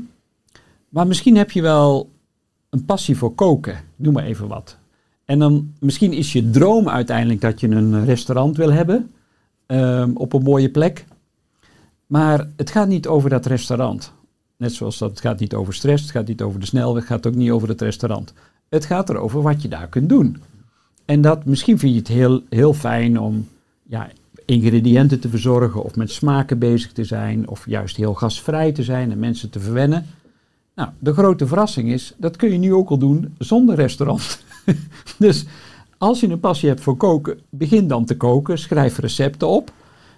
maar misschien heb je wel een passie voor koken. Noem maar even wat. En dan misschien is je droom uiteindelijk dat je een restaurant wil hebben. ehm, op een mooie plek. Maar het gaat niet over dat restaurant. Net zoals dat het gaat niet over stress, het gaat niet over de snelweg, het gaat ook niet over het restaurant. Het gaat erover wat je daar kunt doen. En dat misschien vind je het heel, heel fijn om ja, ingrediënten te verzorgen of met smaken bezig te zijn of juist heel gasvrij te zijn en mensen te verwennen. Nou, de grote verrassing is, dat kun je nu ook al doen zonder restaurant. dus als je een passie hebt voor koken, begin dan te koken, schrijf recepten op,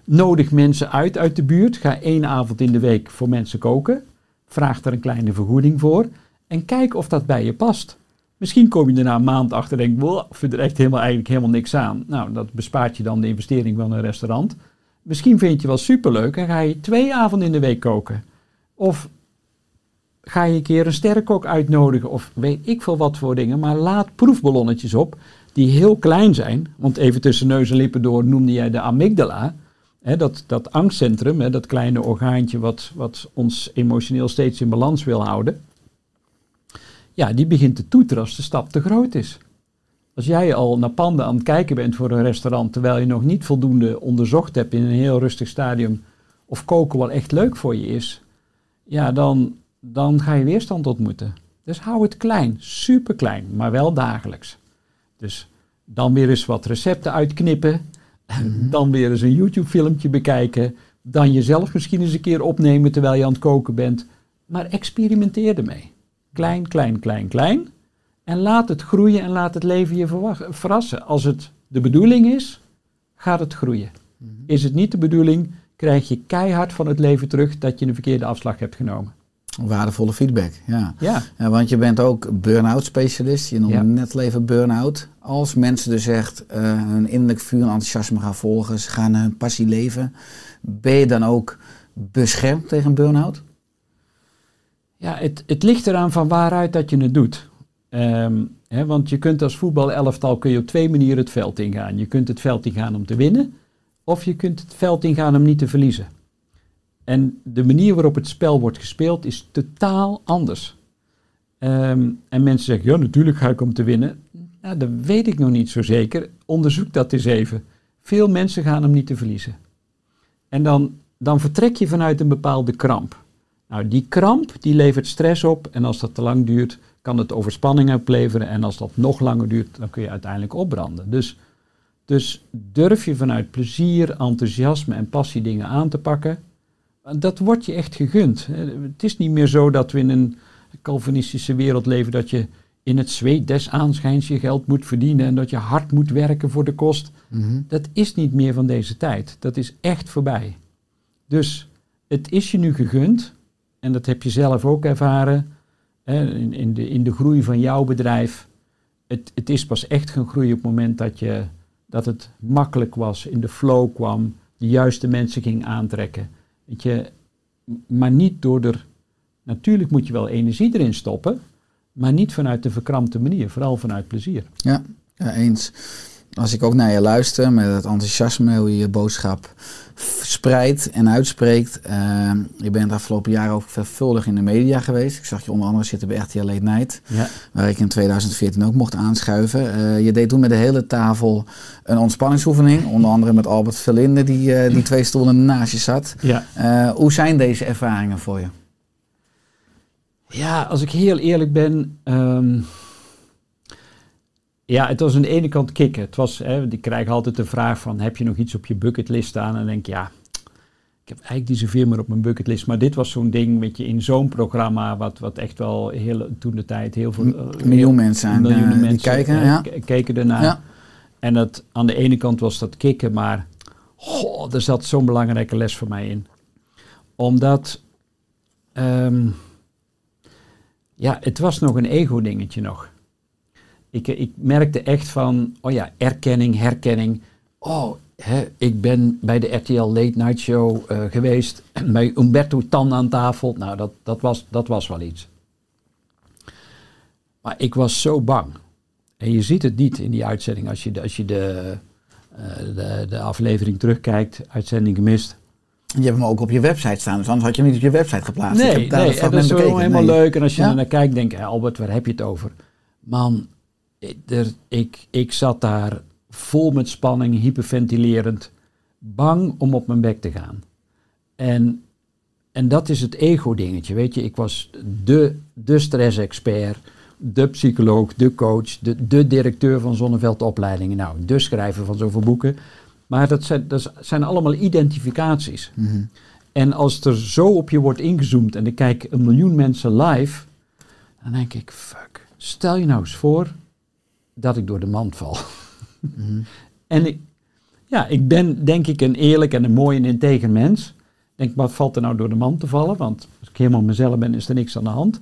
nodig mensen uit uit de buurt, ga één avond in de week voor mensen koken, vraag er een kleine vergoeding voor en kijk of dat bij je past. Misschien kom je er na een maand achter en denk, "Wow, ik vind er echt helemaal, eigenlijk helemaal niks aan. Nou, dat bespaart je dan de investering van een restaurant. Misschien vind je wel superleuk en ga je twee avonden in de week koken. Of ga je een keer een sterrenkok uitnodigen of weet ik veel wat voor dingen. Maar laat proefballonnetjes op die heel klein zijn. Want even tussen neus en lippen door noemde jij de amygdala. Dat, dat angstcentrum, dat kleine orgaantje wat, wat ons emotioneel steeds in balans wil houden. Ja, die begint te toeteren als de stap te groot is. Als jij al naar panden aan het kijken bent voor een restaurant, terwijl je nog niet voldoende onderzocht hebt in een heel rustig stadium of koken wel echt leuk voor je is, ja, dan, dan ga je weerstand ontmoeten. Dus hou het klein, super klein, maar wel dagelijks. Dus dan weer eens wat recepten uitknippen, dan weer eens een YouTube-filmpje bekijken, dan jezelf misschien eens een keer opnemen terwijl je aan het koken bent, maar experimenteer ermee. Klein, klein, klein, klein. En laat het groeien en laat het leven je verrassen. Als het de bedoeling is, gaat het groeien. Is het niet de bedoeling, krijg je keihard van het leven terug dat je een verkeerde afslag hebt genomen. Waardevolle feedback, ja. Ja, Ja, want je bent ook burn-out specialist. Je noemde Ja. net al even burn-out. Als mensen dus echt eh, hun innerlijk vuur en enthousiasme gaan volgen, ze gaan hun passie leven, ben je dan ook beschermd tegen burn-out? Ja het, het ligt eraan van waaruit dat je het doet. Ehm, want je kunt als voetbalelftal kun je op twee manieren het veld ingaan. Je kunt het veld ingaan om te winnen, of je kunt het veld ingaan om niet te verliezen. En de manier waarop het spel wordt gespeeld is totaal anders. Ehm, en mensen zeggen, ja natuurlijk ga ik om te winnen. Nou, dat weet ik nog niet zo zeker. Onderzoek dat eens even. Veel mensen gaan om niet te verliezen. En dan, dan vertrek je vanuit een bepaalde kramp. Nou, die kramp die levert stress op en als dat te lang duurt, kan het overspanning opleveren. En als dat nog langer duurt, dan kun je uiteindelijk opbranden. Dus, dus durf je vanuit plezier, enthousiasme en passie dingen aan te pakken, dat wordt je echt gegund. Het is niet meer zo dat we in een Calvinistische wereld leven dat je in het zweet des aanschijns je geld moet verdienen en dat je hard moet werken voor de kost. Dat is niet meer van deze tijd. Dat is echt voorbij. Dus het is je nu gegund, en dat heb je zelf ook ervaren hè, in, in, de, in de groei van jouw bedrijf. Het, het is pas echt gaan groeien op het moment dat, je, dat het makkelijk was, in de flow kwam, de juiste mensen ging aantrekken. Je, maar niet door er. Natuurlijk moet je wel energie erin stoppen, maar niet vanuit de verkrampte manier, vooral vanuit plezier. Ja, ja, eens. Als ik ook naar je luister met het enthousiasme, hoe je je boodschap spreidt en uitspreekt. Uh, je bent de afgelopen jaren ook vervuldig in de media geweest. Ik zag je onder andere zitten bij RTL Late Night, Ja. waar ik in 2014 ook mocht aanschuiven. Eh, je deed toen met de hele tafel een ontspanningsoefening, onder andere met Albert Verlinde, die, eh, die twee stoelen naast je zat. Ja. Eh, hoe zijn deze ervaringen voor je? Ja, als ik heel eerlijk ben. ehm, ja, het was aan de ene kant kicken. Het was, hè, ik krijg altijd de vraag van, heb je nog iets op je bucketlist staan? En dan denk ik, ja, ik heb eigenlijk niet zoveel meer op mijn bucketlist. Maar dit was zo'n ding, weet je, in zo'n programma, wat, wat echt wel heel, toen de tijd heel veel... eh, miljoen mensen aan, miljoenen eh, die mensen, kijken, eh, ja. keken ernaar. Ja. En dat, aan de ene kant was dat kicken, maar goh, er zat zo'n belangrijke les voor mij in. Omdat, ehm, ja, het was nog een ego-dingetje nog. Ik, eh, ik merkte echt van, oh ja, erkenning, herkenning. Oh, hè, ik ben bij de RTL Late Night Show eh, geweest, bij Umberto Tan aan tafel. Nou, dat, dat, was, dat was wel iets. Maar ik was zo bang. En je ziet het niet in die uitzending als je de, als je de, eh, de, de aflevering terugkijkt, uitzending gemist. Je hebt hem ook op je website staan, dus anders had je hem niet op je website geplaatst. Nee, nee dat is helemaal Nee. leuk. En als je Ja? er naar kijkt, denk je, "Hé, Albert, waar heb je het over? Man, er, ik, ik zat daar vol met spanning, hyperventilerend, bang om op mijn bek te gaan. En, en dat is het ego-dingetje, weet je. Ik was de, de stress-expert, de psycholoog, de coach, de, de directeur van Zonneveld Opleidingen. Nou, de schrijver van zoveel boeken. Maar dat zijn, dat zijn allemaal identificaties. Mhm. En als er zo op je wordt ingezoomd en ik kijk een miljoen mensen live, dan denk ik, fuck, stel je nou eens voor dat ik door de mand val. En ik, ja, ik ben denk ik een eerlijk en een mooi en integer mens. Denk, wat valt er nou door de mand te vallen? Want als ik helemaal mezelf ben, is er niks aan de hand.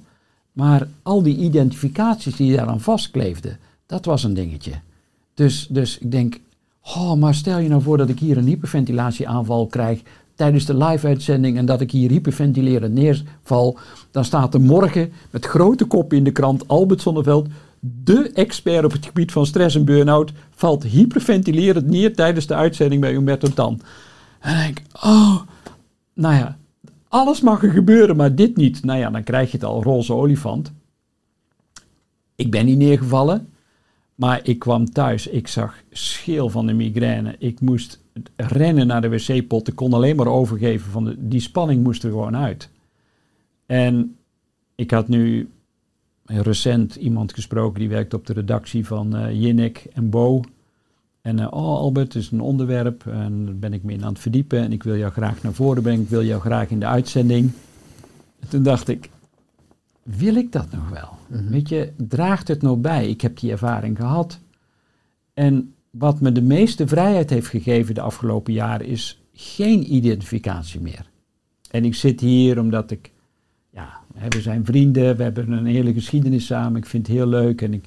Maar al die identificaties die daaraan vastkleefden, dat was een dingetje. Dus, dus ik denk, oh, maar stel je nou voor dat ik hier een hyperventilatieaanval krijg tijdens de live-uitzending en dat ik hier hyperventilerend neerval, dan staat er morgen met grote kop in de krant Albert Zonneveld, de expert op het gebied van stress en burn-out, valt hyperventilerend neer tijdens de uitzending bij Humberto Tan. En dan denk ik, oh, nou ja, alles mag er gebeuren, maar dit niet. Nou ja, dan krijg je het al, roze olifant. Ik ben niet neergevallen, maar ik kwam thuis. Ik zag scheel van de migraine. Ik moest rennen naar de wc-pot. Ik kon alleen maar overgeven. Van de, die spanning moest er gewoon uit. En ik had nu recent iemand gesproken die werkt op de redactie van eh Jinnik en Bo. En eh, oh Albert, het is een onderwerp en daar ben ik me in aan het verdiepen en ik wil jou graag naar voren brengen, ik wil jou graag in de uitzending. En toen dacht ik, wil ik dat nog wel? Weet je, draagt het nog bij? Ik heb die ervaring gehad. En wat me de meeste vrijheid heeft gegeven de afgelopen jaren is geen identificatie meer. En ik zit hier omdat ik, we zijn vrienden, we hebben een hele geschiedenis samen, ik vind het heel leuk en ik,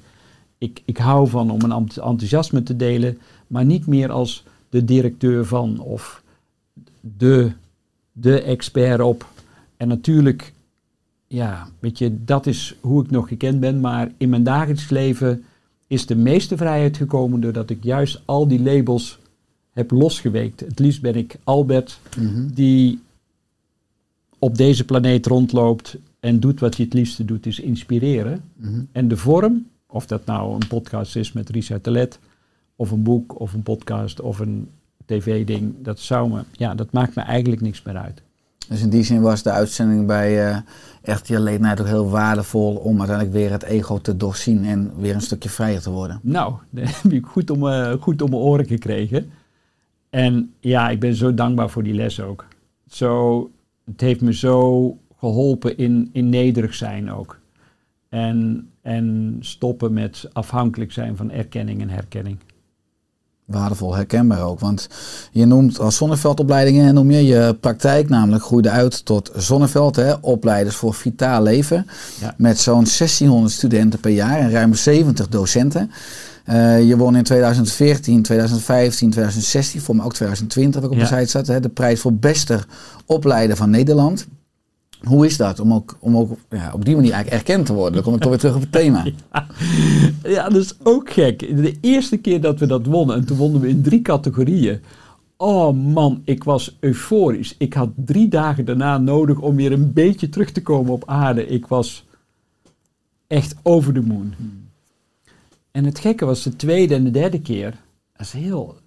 ik, ik hou van om een enth- enthousiasme te delen, maar niet meer als de directeur van of de, de expert op. En natuurlijk, ja, weet je, dat is hoe ik nog gekend ben. Maar in mijn dagelijks leven is de meeste vrijheid gekomen doordat ik juist al die labels heb losgeweekt. Het liefst ben ik Albert, Mhm. die op deze planeet rondloopt en doet wat hij het liefste doet, is inspireren. Mhm. En de vorm, of dat nou een podcast is met Richard Telet, of een boek, of een podcast, of een tv-ding, dat zou me, ja, dat maakt me eigenlijk niks meer uit. Dus in die zin was de uitzending bij eh RTL Late ook heel waardevol om uiteindelijk weer het ego te doorzien en weer een stukje vrijer te worden. Nou, dat heb ik goed om, eh, goed om mijn oren gekregen. En ja, ik ben zo dankbaar voor die les ook. Zo, het heeft me zo geholpen in, in nederig zijn ook. En, en stoppen met afhankelijk zijn van erkenning en herkenning. Waardevol, herkenbaar ook. Want je noemt als zonneveldopleidingen, noem je je praktijk, namelijk groeide uit tot Zonneveld, hè, opleiders voor vitaal leven. Ja. Met zo'n 1600 studenten per jaar en ruim 70 docenten. Eh, je won in 2014, 2015, 2016, voor mij ook 2020, wat ik op Ja. de site zat, hè, de prijs voor beste opleider van Nederland. Hoe is dat om ook, om ook ja, op die manier eigenlijk erkend te worden? Dan kom ik toch weer terug op het thema. Ja, dat is ook gek. De eerste keer dat we dat wonnen, en toen wonnen we in drie categorieën. Oh man, ik was euforisch. Ik had drie dagen daarna nodig om weer een beetje terug te komen op aarde. Ik was echt over de moon. En het gekke was de tweede en de derde keer. Dat is heel,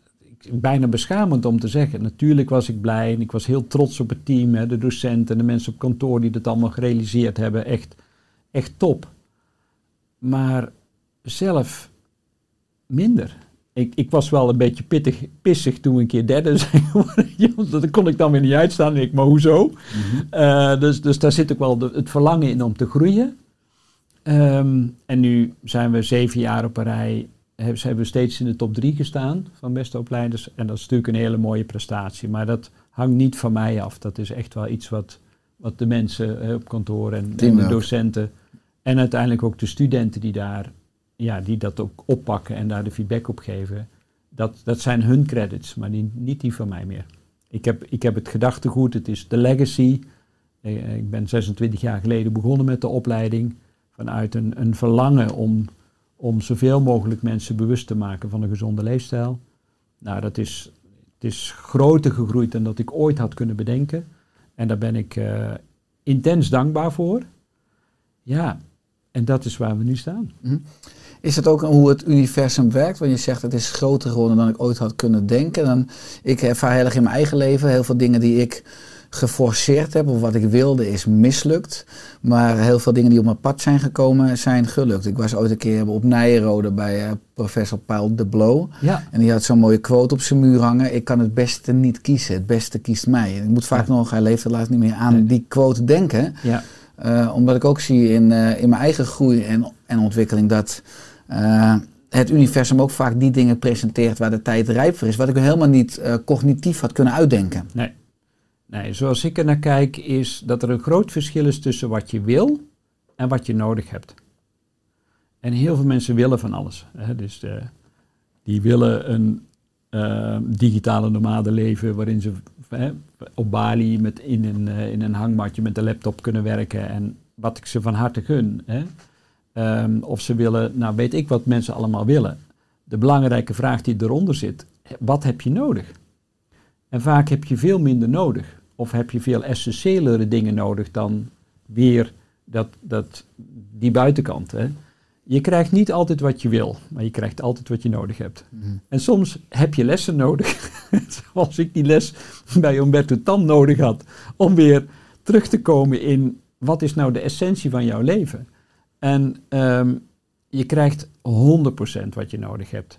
bijna beschamend om te zeggen. Natuurlijk was ik blij en ik was heel trots op het team. Hè, de docenten en de mensen op kantoor die dat allemaal gerealiseerd hebben. Echt, echt top. Maar zelf minder. Ik, ik was wel een beetje pittig, pissig toen we een keer derde zijn geworden. Dat kon ik dan weer niet uitstaan. En ik, maar hoezo? Eh, dus, dus daar zit ook wel de- het verlangen in om te groeien. Ehm, en nu zijn we zeven jaar op een rij. Hebben, hebben we steeds in de top drie gestaan van beste opleiders. En dat is natuurlijk een hele mooie prestatie. Maar dat hangt niet van mij af. Dat is echt wel iets wat, wat de mensen eh, op kantoor en, en de docenten. En uiteindelijk ook de studenten die, daar, ja, die dat ook oppakken en daar de feedback op geven. Dat, dat zijn hun credits, maar die, niet die van mij meer. Ik heb, ik heb het gedachtegoed, het is de legacy. Eh, Ik ben 26 jaar geleden begonnen met de opleiding. Vanuit een, een verlangen om, om zoveel mogelijk mensen bewust te maken van een gezonde leefstijl. Nou, dat is, het is groter gegroeid dan dat ik ooit had kunnen bedenken. En daar ben ik eh, intens dankbaar voor. Ja, en dat is waar we nu staan. Is het ook hoe het universum werkt? Want je zegt het is groter geworden dan ik ooit had kunnen denken. Dan, ik ervaar heel erg in mijn eigen leven heel veel dingen die ik geforceerd heb of wat ik wilde is mislukt. Maar heel veel dingen die op mijn pad zijn gekomen zijn gelukt. Ik was ooit een keer op Nijrode bij eh, professor Paul de Blow. Ja, En die had zo'n mooie quote op zijn muur hangen. Ik kan het beste niet kiezen. Het beste kiest mij. En ik moet vaak Ja. nog, hij leeft helaas niet meer, aan Nee. die quote denken. ja, Eh, omdat ik ook zie in, eh, in mijn eigen groei en, en ontwikkeling dat het universum ook vaak die dingen presenteert waar de tijd rijp voor is. Wat ik helemaal niet cognitief had kunnen uitdenken. nee. Nee, zoals ik er naar kijk is dat er een groot verschil is tussen wat je wil en wat je nodig hebt. En heel veel mensen willen van alles. Hè? Dus eh, die willen een eh, digitale nomade leven waarin ze hè, op Bali met in, een, eh, in een hangmatje met de laptop kunnen werken. En wat ik ze van harte gun. Hè? Ehm, of ze willen, nou weet ik wat mensen allemaal willen. De belangrijke vraag die eronder zit, wat heb je nodig? En vaak heb je veel minder nodig. Of heb je veel essentiëlere dingen nodig dan weer dat, dat, die buitenkant. Hè? Je krijgt niet altijd wat je wil, maar je krijgt altijd wat je nodig hebt. En soms heb je lessen nodig, zoals ik die les bij Umberto Tan nodig had, om weer terug te komen in wat is nou de essentie van jouw leven. En ehm, je krijgt 100% wat je nodig hebt.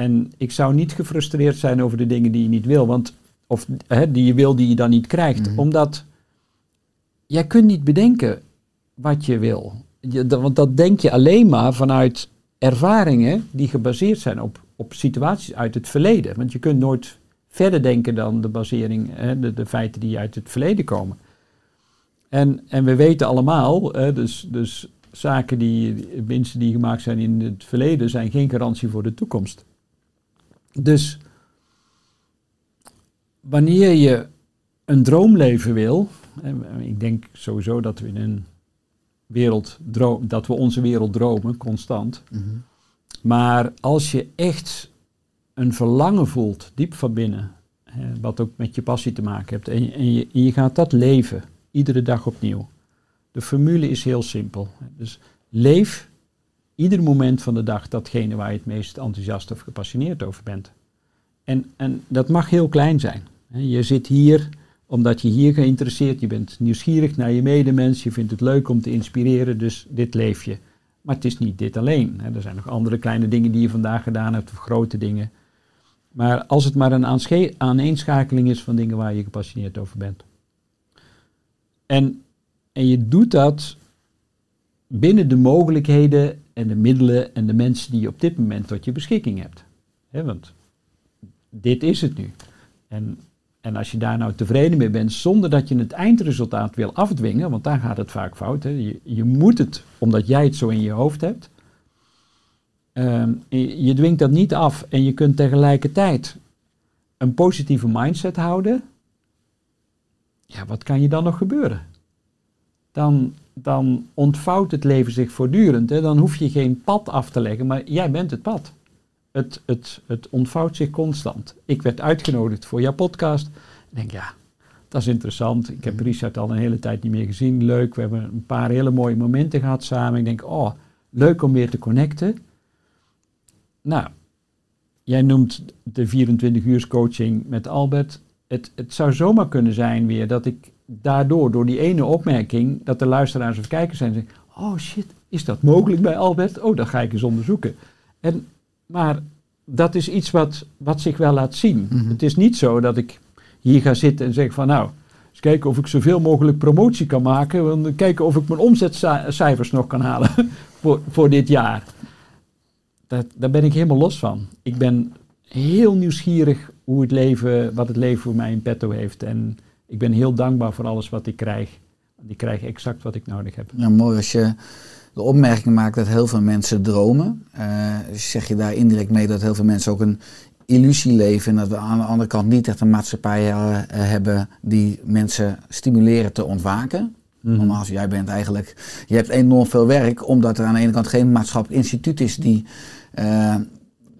En ik zou niet gefrustreerd zijn over de dingen die je niet wil, want, of hè, die je wil die je dan niet krijgt, Mhm. omdat jij kunt niet bedenken wat je wil. Je, dat- want dat denk je alleen maar vanuit ervaringen die gebaseerd zijn op, op situaties uit het verleden. Want je kunt nooit verder denken dan de basering, hè, de, de feiten die uit het verleden komen. En, en we weten allemaal, hè, dus, dus zaken die, winsten die gemaakt zijn in het verleden, zijn geen garantie voor de toekomst. Dus wanneer je een droomleven wil, hè, ik denk sowieso dat we in een wereld droom, dat we onze wereld dromen, constant. Maar als je echt een verlangen voelt, diep van binnen, hè, wat ook met je passie te maken hebt, en, en, je, en je gaat dat leven, iedere dag opnieuw. De formule is heel simpel. Dus leef ieder moment van de dag datgene waar je het meest enthousiast of gepassioneerd over bent. En, en dat mag heel klein zijn. Je zit hier omdat je hier geïnteresseerd, je bent nieuwsgierig naar je medemens, je vindt het leuk om te inspireren, dus dit leef je. Maar het is niet dit alleen. Er zijn nog andere kleine dingen die je vandaag gedaan hebt, of grote dingen. Maar als het maar een aaneenschakeling is van dingen waar je gepassioneerd over bent. En, en je doet dat binnen de mogelijkheden en de middelen en de mensen die je op dit moment tot je beschikking hebt. Hè, want dit is het nu. En, en als je daar nou tevreden mee bent, zonder dat je het eindresultaat wil afdwingen, want daar gaat het vaak fout. Je, je moet het, omdat jij het zo in je hoofd hebt. Ehm, je dwingt dat niet af en je kunt tegelijkertijd een positieve mindset houden. Ja, wat kan je dan nog gebeuren? Dan, dan ontvouwt het leven zich voortdurend. Hè. Dan hoef je geen pad af te leggen, maar jij bent het pad. Het, het, het ontvouwt zich constant. Ik werd uitgenodigd voor jouw podcast. Ik denk, ja, dat is interessant. Ik heb Richard al een hele tijd niet meer gezien. Leuk, we hebben een paar hele mooie momenten gehad samen. Ik denk, oh, leuk om weer te connecten. Nou, jij noemt de 24 uur coaching met Albert. Het, het zou zomaar kunnen zijn weer dat ik daardoor, door die ene opmerking, dat de luisteraars of kijkers zijn, zeggen, oh shit, is dat mogelijk bij Albert? Oh, dat ga ik eens onderzoeken. En, maar dat is iets wat, wat zich wel laat zien. Het is niet zo dat ik hier ga zitten en zeg van nou, eens kijken of ik zoveel mogelijk promotie kan maken. Want kijken of ik mijn omzetcijfers nog kan halen voor, voor dit jaar. Dat, daar ben ik helemaal los van. Ik ben heel nieuwsgierig hoe het leven, wat het leven voor mij in petto heeft. En ik ben heel dankbaar voor alles wat ik krijg. Ik krijg exact wat ik nodig heb. Ja, mooi als je de opmerking maakt dat heel veel mensen dromen. Eh, zeg je daar indirect mee dat heel veel mensen ook een illusie leven. En dat we aan de andere kant niet echt een maatschappij eh, hebben die mensen stimuleren te ontwaken. Mhm. Normaal, jij bent eigenlijk, je hebt enorm veel werk, omdat er aan de ene kant geen maatschappelijk instituut is die eh,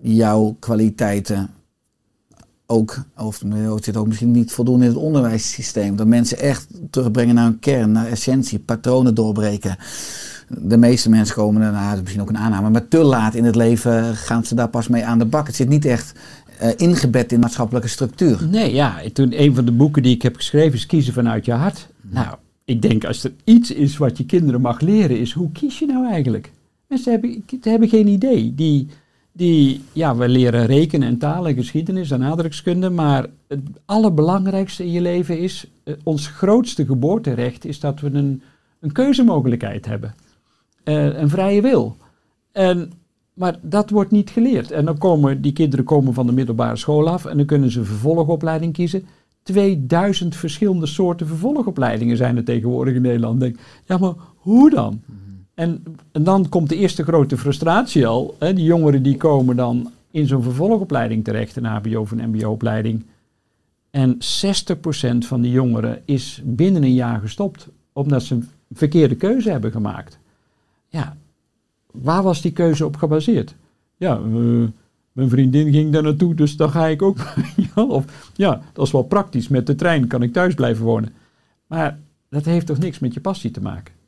jouw kwaliteiten ook, of het zit ook misschien niet voldoende in het onderwijssysteem. Dat mensen echt terugbrengen naar hun kern, naar essentie, patronen doorbreken. De meeste mensen komen daarna, dat is misschien ook een aanname, maar te laat in het leven gaan ze daar pas mee aan de bak. Het zit niet echt eh, ingebed in maatschappelijke structuur. Nee, ja, toen een van de boeken die ik heb geschreven is Kiezen vanuit je hart. Nou, ik denk als er iets is wat je kinderen mag leren, is hoe kies je nou eigenlijk? Mensen hebben, hebben geen idee. Die, die, ja, we leren rekenen en taal en geschiedenis en aardrijkskunde, maar het allerbelangrijkste in je leven is, eh, ons grootste geboorterecht is dat we een, een keuzemogelijkheid hebben. Eh, een vrije wil. En, maar dat wordt niet geleerd. En dan komen die kinderen komen van de middelbare school af en dan kunnen ze een vervolgopleiding kiezen. 2000 verschillende soorten vervolgopleidingen zijn er tegenwoordig in Nederland. Denk, ja, maar hoe dan? En, en dan komt de eerste grote frustratie al. Hè, die jongeren die komen dan in zo'n vervolgopleiding terecht, een HBO of een MBO-opleiding. En 60% van die jongeren is binnen een jaar gestopt, omdat ze een verkeerde keuze hebben gemaakt. Ja, waar was die keuze op gebaseerd? Ja, eh, mijn vriendin ging daar naartoe, dus dan ga ik ook. of ja, dat is wel praktisch. Met de trein kan ik thuis blijven wonen. Maar dat heeft toch niks met je passie te maken?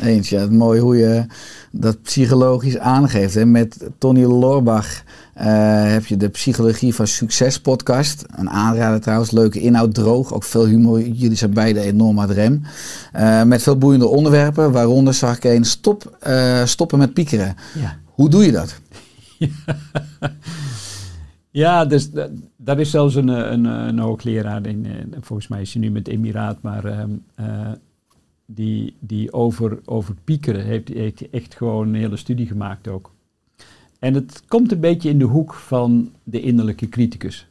Eens, ja. Het mooi hoe je dat psychologisch aangeeft. Hè. Met Tony Lorbach eh, heb je de Psychologie van Succes podcast. Een aanrader trouwens, leuke inhoud, droog, ook veel humor. Jullie zijn beide enorm aan rem. Eh, met veel boeiende onderwerpen, waaronder zag ik een stop, eh, stoppen met piekeren. Ja. Hoe doe je dat? Ja, dus dat, dat is zelfs een, een, een hoogleraar, in, volgens mij is hij nu met Emiraat, maar ehm, eh, die, die over, over piekeren heeft, heeft echt gewoon een hele studie gemaakt ook. En het komt een beetje in de hoek van de innerlijke criticus.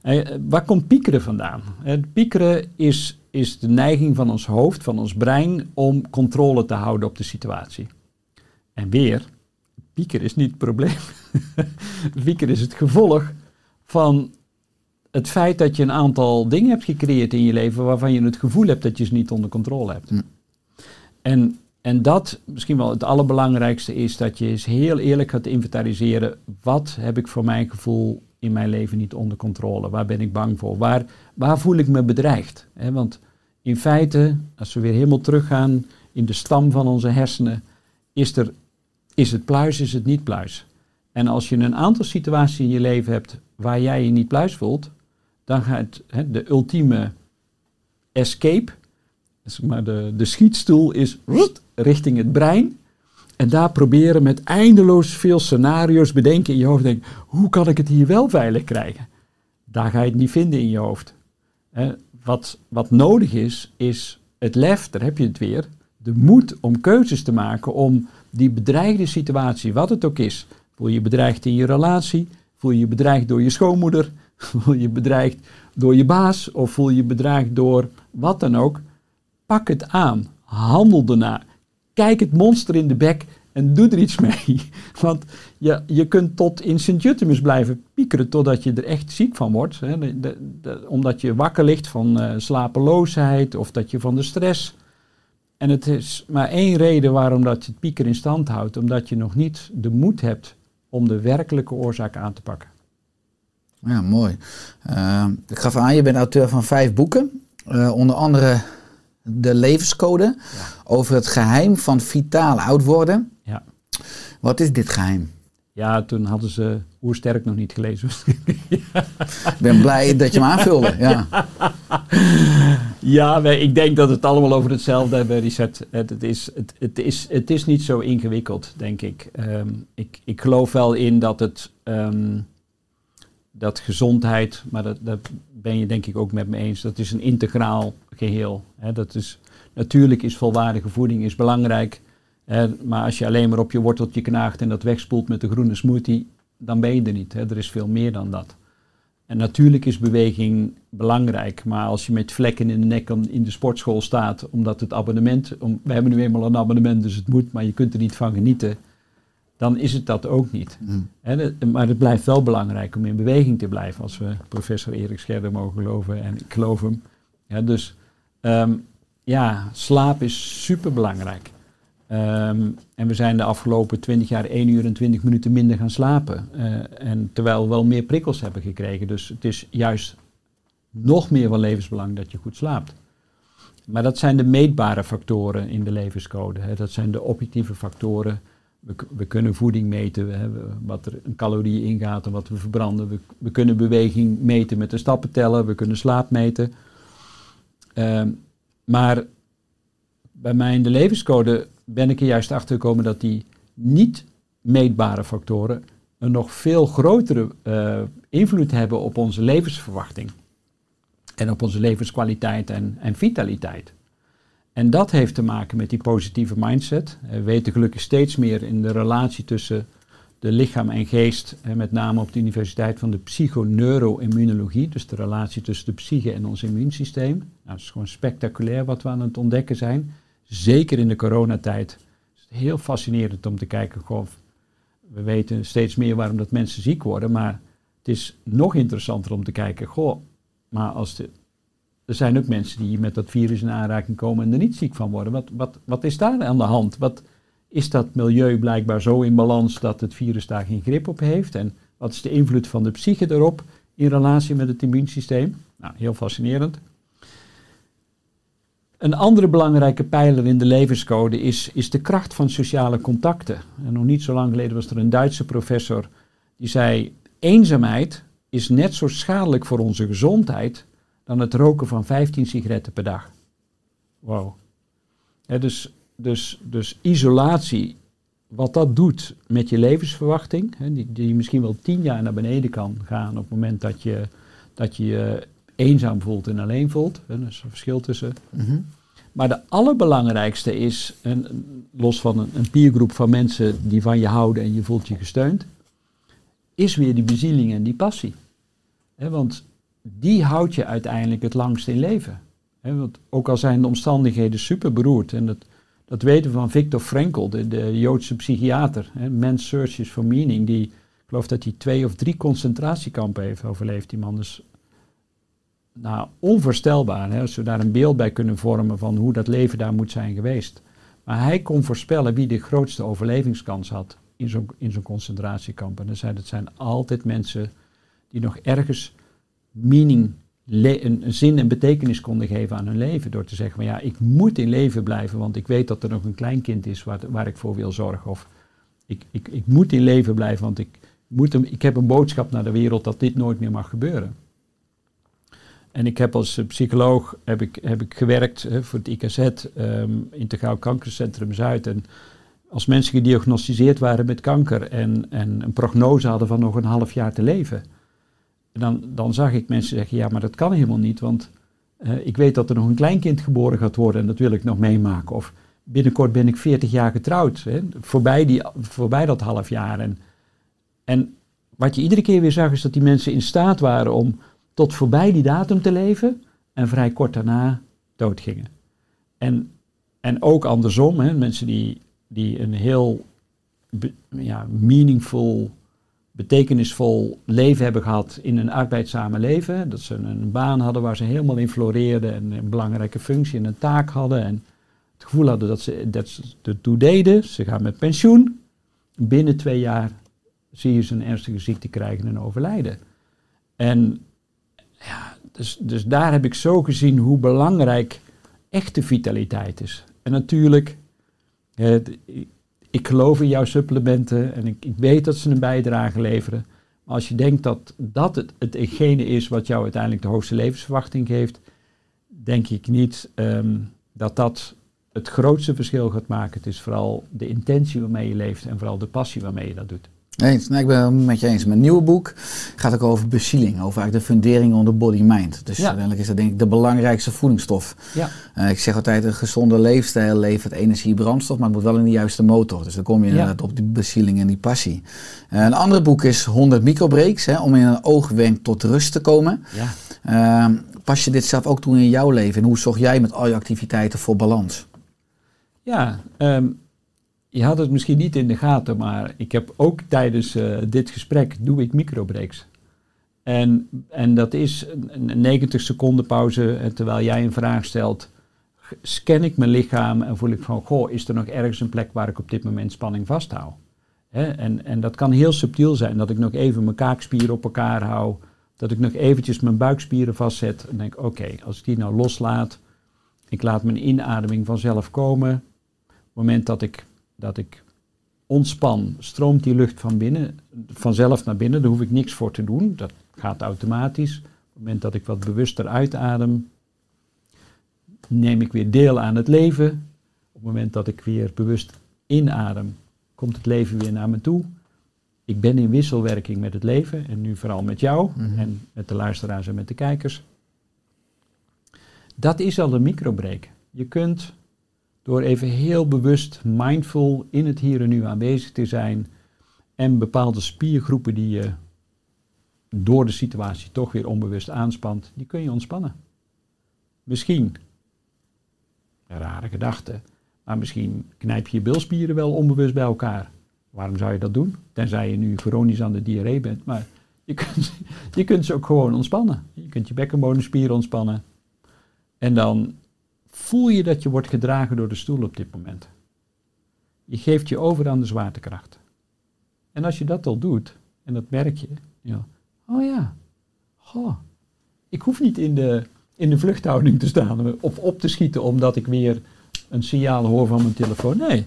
Eh, waar komt piekeren vandaan? Eh, piekeren is, is de neiging van ons hoofd, van ons brein, om controle te houden op de situatie. En weer, piekeren is niet het probleem. piekeren is het gevolg van het feit dat je een aantal dingen hebt gecreëerd in je leven waarvan je het gevoel hebt dat je ze niet onder controle hebt. Hm. En, en dat, misschien wel het allerbelangrijkste, is dat je eens heel eerlijk gaat inventariseren. Wat heb ik voor mijn gevoel in mijn leven niet onder controle? Waar ben ik bang voor? Waar, waar voel ik me bedreigd? Want in feite, als we weer helemaal teruggaan in de stam van onze hersenen, is, er, is het pluis, is het niet pluis. En als je een aantal situaties in je leven hebt waar jij je niet pluis voelt, dan gaat hè, de ultieme escape, dus maar de, de schietstoel is richting het brein. En daar proberen met eindeloos veel scenario's bedenken in je hoofd. Denk, hoe kan ik het hier wel veilig krijgen? Daar ga je het niet vinden in je hoofd. Wat, wat nodig is, is het lef, daar heb je het weer. De moed om keuzes te maken om die bedreigde situatie, wat het ook is. Voel je je bedreigd in je relatie? Voel je je bedreigd door je schoonmoeder? Voel je bedreigd door je baas? Of voel je bedreigd door wat dan ook? Pak het aan. Handel ernaar. Kijk het monster in de bek en doe er iets mee. Want je, je kunt tot in Sint-Jutemus blijven piekeren totdat je er echt ziek van wordt. Hè. Omdat je wakker ligt van uh, slapeloosheid of dat je van de stress. En het is maar één reden waarom dat je het pieker in stand houdt. Omdat je nog niet de moed hebt om de werkelijke oorzaak aan te pakken. Ja, mooi. Uh, ik gaf aan, je bent auteur van vijf boeken. Uh, onder andere De Levenscode. Ja. Over het geheim van vitaal oud worden. Ja. Wat is dit geheim? Ja, toen hadden ze Oersterk nog niet gelezen. ik ben blij dat je hem aanvulde. Ja, ja ik denk dat het allemaal over hetzelfde hebben, Richard. Het, het, is, het, het, is, het is niet zo ingewikkeld, denk ik. Um, ik. Ik geloof wel in dat het... Um, dat gezondheid, maar dat, dat, ben je denk ik ook met me eens, dat is een integraal geheel. Hè. Dat is, natuurlijk is volwaardige voeding is belangrijk, maar als je alleen maar op je worteltje knaagt en dat wegspoelt met de groene smoothie, dan ben je er niet. Hè. Er is veel meer dan dat. En natuurlijk is beweging belangrijk, maar als je met vlekken in de nek in de sportschool staat, omdat het abonnement, we hebben nu eenmaal een abonnement, dus het moet, maar je kunt er niet van genieten, dan is het dat ook niet. Mm. He, maar het blijft wel belangrijk om in beweging te blijven, als we professor Erik Scherder mogen geloven, en ik geloof hem. Ja, dus um, ja, slaap is super belangrijk. Um, en we zijn de afgelopen 20 jaar 1 uur en 20 minuten minder gaan slapen. Uh, en terwijl we wel meer prikkels hebben gekregen. Dus het is juist nog meer van levensbelang dat je goed slaapt. Maar dat zijn de meetbare factoren in de levenscode. Hè. Dat zijn de objectieve factoren we, kunnen voeding meten, we hebben wat er een calorie ingaat en wat we verbranden. We, kunnen beweging meten met de stappen tellen, we kunnen slaap meten. Uh, maar bij mij in de levenscode ben ik er juist achter gekomen dat die niet meetbare factoren een nog veel grotere uh, invloed hebben op onze levensverwachting. En op onze levenskwaliteit en, en vitaliteit. En dat heeft te maken met die positieve mindset. We weten gelukkig steeds meer in de relatie tussen de lichaam en geest, met name op de Universiteit van de Psychoneuroimmunologie, dus de relatie tussen de psyche en ons immuunsysteem. Nou, dat is gewoon spectaculair wat we aan het ontdekken zijn. Zeker in de coronatijd. Het is heel fascinerend om te kijken. Goh, we weten steeds meer waarom dat mensen ziek worden, maar het is nog interessanter om te kijken. Goh, maar als de er zijn ook mensen die met dat virus in aanraking komen en er niet ziek van worden. Wat, wat, wat is daar aan de hand? Wat, is dat milieu blijkbaar zo in balans dat het virus daar geen grip op heeft? En wat is de invloed van de psyche erop in relatie met het immuunsysteem? Nou, heel fascinerend. Een andere belangrijke pijler in de levenscode is, is de kracht van sociale contacten. En nog niet zo lang geleden was er een Duitse professor die zei: eenzaamheid is net zo schadelijk voor onze gezondheid dan het roken van 15 sigaretten per dag. Wow. dus, dus, dus isolatie, wat dat doet met je levensverwachting, hè, die, die misschien wel tien jaar naar beneden kan gaan op het moment dat je dat je, je eenzaam voelt en alleen voelt. Hè, er is een verschil tussen. Mm Maar de allerbelangrijkste is, en, los van een, een peergroep van mensen die van je houden en je voelt je gesteund, is weer die bezieling en die passie. want die houdt je uiteindelijk het langst in leven. want ook al zijn de omstandigheden super beroerd, en dat, dat weten we van Viktor Frankl, de, de Joodse psychiater, he, Searches for Meaning, die, ik geloof dat hij twee of drie concentratiekampen heeft overleefd, die man. Dus, nou, onvoorstelbaar, als we daar een beeld bij kunnen vormen van hoe dat leven daar moet zijn geweest. Maar hij kon voorspellen wie de grootste overlevingskans had in zo'n in zo'n concentratiekamp. En hij zei, dat zijn altijd mensen die nog ergens meaning, een zin en betekenis konden geven aan hun leven. Door te zeggen, van ja, ik moet in leven blijven, want ik weet dat er nog een kleinkind is waar, waar ik voor wil zorgen. Of ik, ik, ik moet in leven blijven, want ik, moet hem, ik heb een boodschap naar de wereld dat dit nooit meer mag gebeuren. En ik heb als eh, psycholoog heb ik, heb ik gewerkt hè, voor het IKZ, ehm Integraal Kankercentrum Zuid. En als mensen gediagnosticeerd waren met kanker en, en een prognose hadden van nog een half jaar te leven. Dan, dan zag ik mensen zeggen, ja, maar dat kan helemaal niet, want eh, ik weet dat er nog een kleinkind geboren gaat worden en dat wil ik nog meemaken. Of binnenkort ben ik 40 jaar getrouwd, hè, voorbij, die, voorbij dat half jaar. En, en wat je iedere keer weer zag, is dat die mensen in staat waren om tot voorbij die datum te leven en vrij kort daarna doodgingen. En, en ook andersom, hè, mensen die, die een heel ja, meaningful, betekenisvol leven hebben gehad in een arbeidszame leven. Dat ze een baan hadden waar ze helemaal in floreerden en een belangrijke functie en een taak hadden. En het gevoel hadden dat ze dat ze ertoe deden. Ze gaan met pensioen. Binnen twee jaar zie je ze een ernstige ziekte krijgen en overlijden. En ja, dus, dus daar heb ik zo gezien hoe belangrijk echte vitaliteit is. En natuurlijk, ik geloof in jouw supplementen en ik, ik weet dat ze een bijdrage leveren. Maar als je denkt dat dat het, hetgene is wat jou uiteindelijk de hoogste levensverwachting geeft, denk ik niet ehm, dat dat het grootste verschil gaat maken. Het is vooral de intentie waarmee je leeft en vooral de passie waarmee je dat doet. Eens, nee, ik ben het met je eens. Mijn nieuwe boek gaat ook over bezieling, over eigenlijk de fundering onder body-mind. Dus Ja. uiteindelijk is dat denk ik de belangrijkste voedingsstof. Ja. Eh, ik zeg altijd, een gezonde leefstijl levert energie, brandstof, maar het moet wel in de juiste motor. Dus dan kom je Ja. inderdaad op die bezieling en die passie. Eh, een ander boek is 100 microbreaks, hè, om in een oogwenk tot rust te komen. Ja. Eh, pas je dit zelf ook toe in jouw leven en hoe zorg jij met al je activiteiten voor balans? Ja, ehm, je had het misschien niet in de gaten, maar ik heb ook tijdens eh, dit gesprek doe ik microbreaks. En, en dat is een, een 90 seconden pauze en terwijl jij een vraag stelt, scan ik mijn lichaam en voel ik van, goh, is er nog ergens een plek waar ik op dit moment spanning vasthoud? En, en dat kan heel subtiel zijn, dat ik nog even mijn kaakspieren op elkaar hou, dat ik nog eventjes mijn buikspieren vastzet en denk, oké, als ik die nou loslaat, ik laat mijn inademing vanzelf komen, op moment dat ik, dat ik ontspan, stroomt die lucht van binnen, vanzelf naar binnen. Daar hoef ik niks voor te doen. Dat gaat automatisch. Op het moment dat ik wat bewuster uitadem, neem ik weer deel aan het leven. Op het moment dat ik weer bewust inadem, komt het leven weer naar me toe. Ik ben in wisselwerking met het leven en nu vooral met jou Mhm. en met de luisteraars en met de kijkers. Dat is al een microbreak. Je kunt door even heel bewust, mindful in het hier en nu aanwezig te zijn en bepaalde spiergroepen die je door de situatie toch weer onbewust aanspant, die kun je ontspannen. Misschien, een rare gedachte, maar misschien knijp je je bilspieren wel onbewust bij elkaar. Waarom zou je dat doen? Tenzij je nu chronisch aan de diarree bent, maar je kunt, je kunt ze ook gewoon ontspannen. Je kunt je bekkenbodemspieren ontspannen. En dan voel je dat je wordt gedragen door de stoel op dit moment. Je geeft je over aan de zwaartekracht. En als je dat al doet, en dat merk je, ja, oh ja, ik hoef niet in de, in de vluchthouding te staan of op te schieten omdat ik weer een signaal hoor van mijn telefoon. Nee.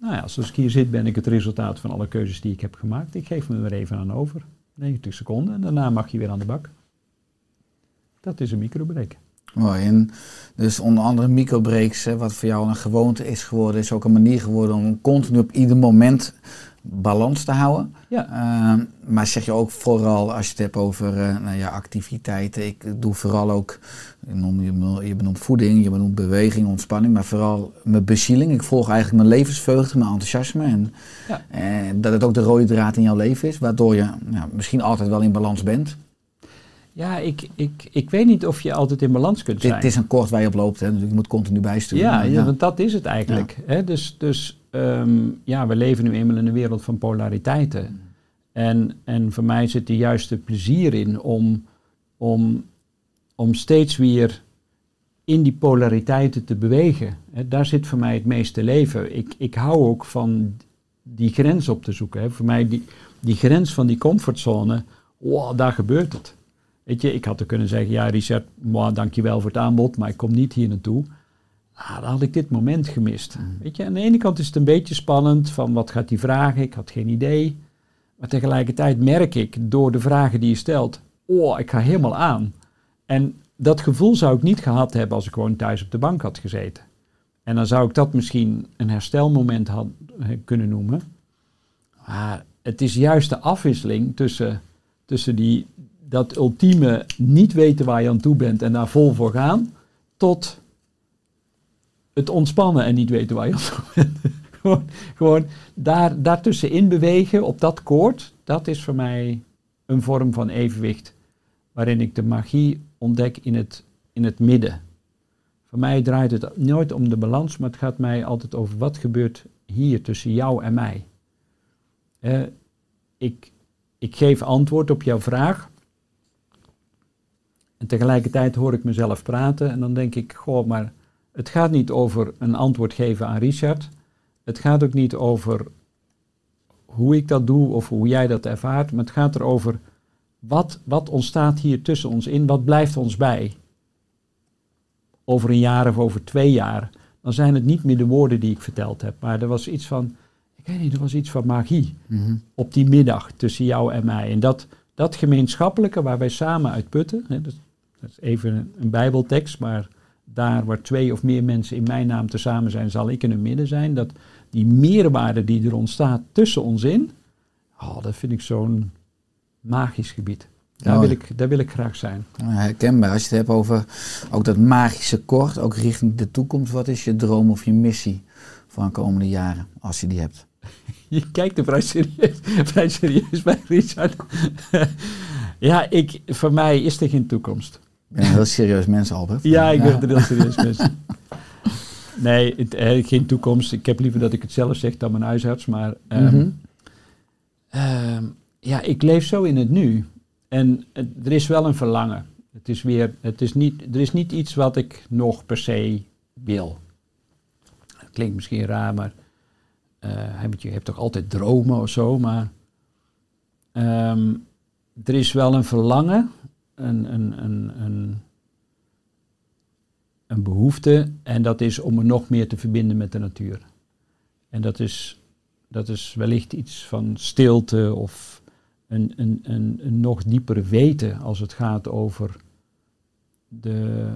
Nou ja, zoals ik hier zit ben ik het resultaat van alle keuzes die ik heb gemaakt. Ik geef me er even aan over. 90 seconden en daarna mag je weer aan de bak. Dat is een microbreak. Mooi. En dus onder andere microbreaks, wat voor jou een gewoonte is geworden, is ook een manier geworden om continu op ieder moment balans te houden. Ja. Ehm, maar zeg je ook vooral als je het hebt over eh, nou ja, activiteiten. Ik doe vooral ook, je noemt, je benoemt- je benoemt voeding, je benoemt beweging, ontspanning, maar vooral mijn bezieling. Ik volg eigenlijk mijn levensvreugde, mijn enthousiasme. En, Ja. en dat het ook de rode draad in jouw leven is, waardoor je nou, misschien altijd wel in balans bent. Ja, ik, ik, ik weet niet of je altijd in balans kunt zijn. het is een koord waar je op loopt, hè, dus je moet continu bijsturen. ja, ja, want dat is het eigenlijk. Hè? Dus, dus ehm, ja, we leven nu eenmaal in een wereld van polariteiten. En, en voor mij zit er juist plezier in om, om, om steeds weer in die polariteiten te bewegen. Hè, daar zit voor mij het meeste leven. Ik, ik hou ook van die grens op te zoeken. Hè. Voor mij die, die grens van die comfortzone, wow, daar gebeurt het. Weet je, ik had er kunnen zeggen, ja Richard, moi, dankjewel voor het aanbod, maar ik kom niet hier naartoe. Ah, dan had ik dit moment gemist. Weet je, aan de ene kant is het een beetje spannend van wat gaat hij vragen, ik had geen idee. Maar tegelijkertijd merk ik door de vragen die je stelt, oh, ik ga helemaal aan. En dat gevoel zou ik niet gehad hebben als ik gewoon thuis op de bank had gezeten. En dan zou ik dat misschien een herstelmoment had, eh, kunnen noemen. Maar het is juist de afwisseling tussen, tussen die, dat ultieme niet weten waar je aan toe bent en daar vol voor gaan, tot het ontspannen en niet weten waar je aan toe bent. gewoon gewoon daar, daartussenin bewegen op dat koord, dat is voor mij een vorm van evenwicht waarin ik de magie ontdek in het, in het midden. Voor mij draait het nooit om de balans, maar het gaat mij altijd over wat gebeurt hier tussen jou en mij. Eh, ik, ik geef antwoord op jouw vraag. En tegelijkertijd hoor ik mezelf praten en dan denk ik, goh, maar het gaat niet over een antwoord geven aan Richard. Het gaat ook niet over hoe ik dat doe of hoe jij dat ervaart, maar het gaat erover wat, wat ontstaat hier tussen ons in, wat blijft ons bij. Over een jaar of over twee jaar, dan zijn het niet meer de woorden die ik verteld heb, maar er was iets van, ik weet niet, er was iets van magie Mhm. op die middag tussen jou en mij. En dat, dat gemeenschappelijke waar wij samen uit putten, hè, dat, dat is even een, een bijbeltekst, maar daar waar twee of meer mensen in mijn naam tezamen zijn, zal ik in het midden zijn. Dat die meerwaarde die er ontstaat tussen ons in, oh, dat vind ik zo'n magisch gebied. Daar wil, ik, daar wil ik graag zijn. Herkenbaar. Als je het hebt over ook dat magische kort, ook richting de toekomst. Wat is je droom of je missie voor de komende jaren, als je die hebt? Je kijkt er vrij serieus, vrij serieus bij, Richard. ja, ik, voor mij is er geen toekomst. Ben een heel serieus mens, Albert. Ja, ik ben er heel serieus mee. Nee, het, eh, geen toekomst. Ik heb liever dat ik het zelf zeg dan mijn huisarts. Maar ehm, Mhm. ehm, ja, ik leef zo in het nu. En het- er is wel een verlangen. Het is weer, het is niet, er is niet iets wat ik nog per se wil. Klinkt misschien raar, maar heb je hebt toch altijd dromen of zo. Maar ehm, er is wel een verlangen, een, een, een, behoefte. En dat is om me nog meer te verbinden met de natuur. En dat is, dat is wellicht iets van stilte of een, een, een, een nog dieper weten als het gaat over de,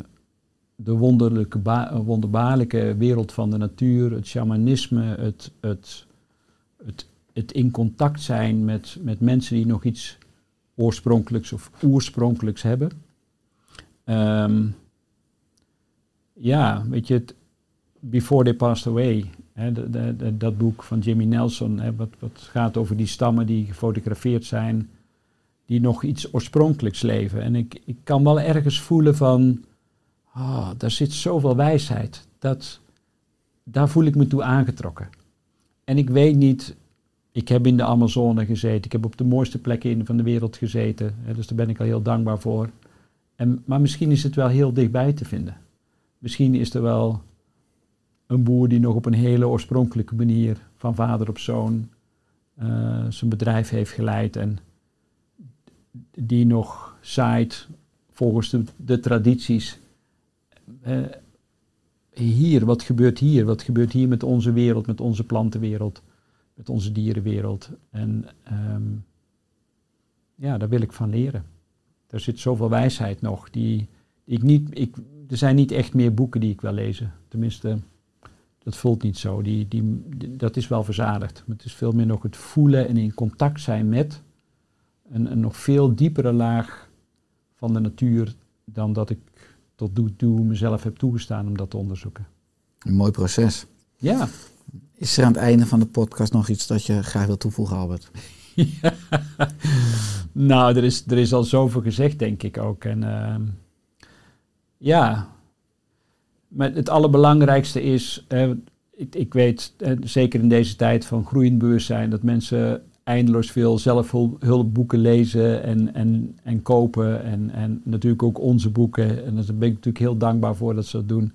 de wonderlijke, ba- wonderbaarlijke wereld van de natuur, het shamanisme, het, het, het, het in contact zijn met, met mensen die nog iets oorspronkelijks of oorspronkelijks hebben. Ehm, ja, weet je, het, Before They Passed Away, hè, dat boek van Jimmy Nelson, hè, wat, wat gaat over die stammen die gefotografeerd zijn, die nog iets oorspronkelijks leven. En ik, ik kan wel ergens voelen van, ah, daar zit zoveel wijsheid, dat, daar voel ik me toe aangetrokken. En ik weet niet, ik heb in de Amazone gezeten, ik heb op de mooiste plekken in, van de wereld gezeten, hè, dus daar ben ik al heel dankbaar voor. En, maar misschien is het wel heel dichtbij te vinden. Misschien is er wel een boer die nog op een hele oorspronkelijke manier van vader op zoon eh, zijn bedrijf heeft geleid en die nog zaait volgens de, de tradities. Eh, hier, wat gebeurt hier? Wat gebeurt hier met onze wereld, met onze plantenwereld, met onze dierenwereld? En ehm, ja, daar wil ik van leren. Er zit zoveel wijsheid nog die, die ik niet. Ik, er zijn niet echt meer boeken die ik wil lezen. Tenminste, dat voelt niet zo. Die, die, dat is wel verzadigd. Maar het is veel meer nog het voelen en in contact zijn met een, een nog veel diepere laag van de natuur dan dat ik tot nu toe mezelf heb toegestaan om dat te onderzoeken. Een mooi proces. Ja, Is er aan het einde van de podcast nog iets dat je graag wil toevoegen, Albert? nou, er is, er is al zoveel gezegd, denk ik ook. En ehm, ja, maar het allerbelangrijkste is, ik, ik weet, zeker in deze tijd van groeiend bewustzijn, dat mensen eindeloos veel zelfhulpboeken lezen en, en, en kopen. En, en natuurlijk ook onze boeken. En daar ben ik natuurlijk heel dankbaar voor dat ze dat doen.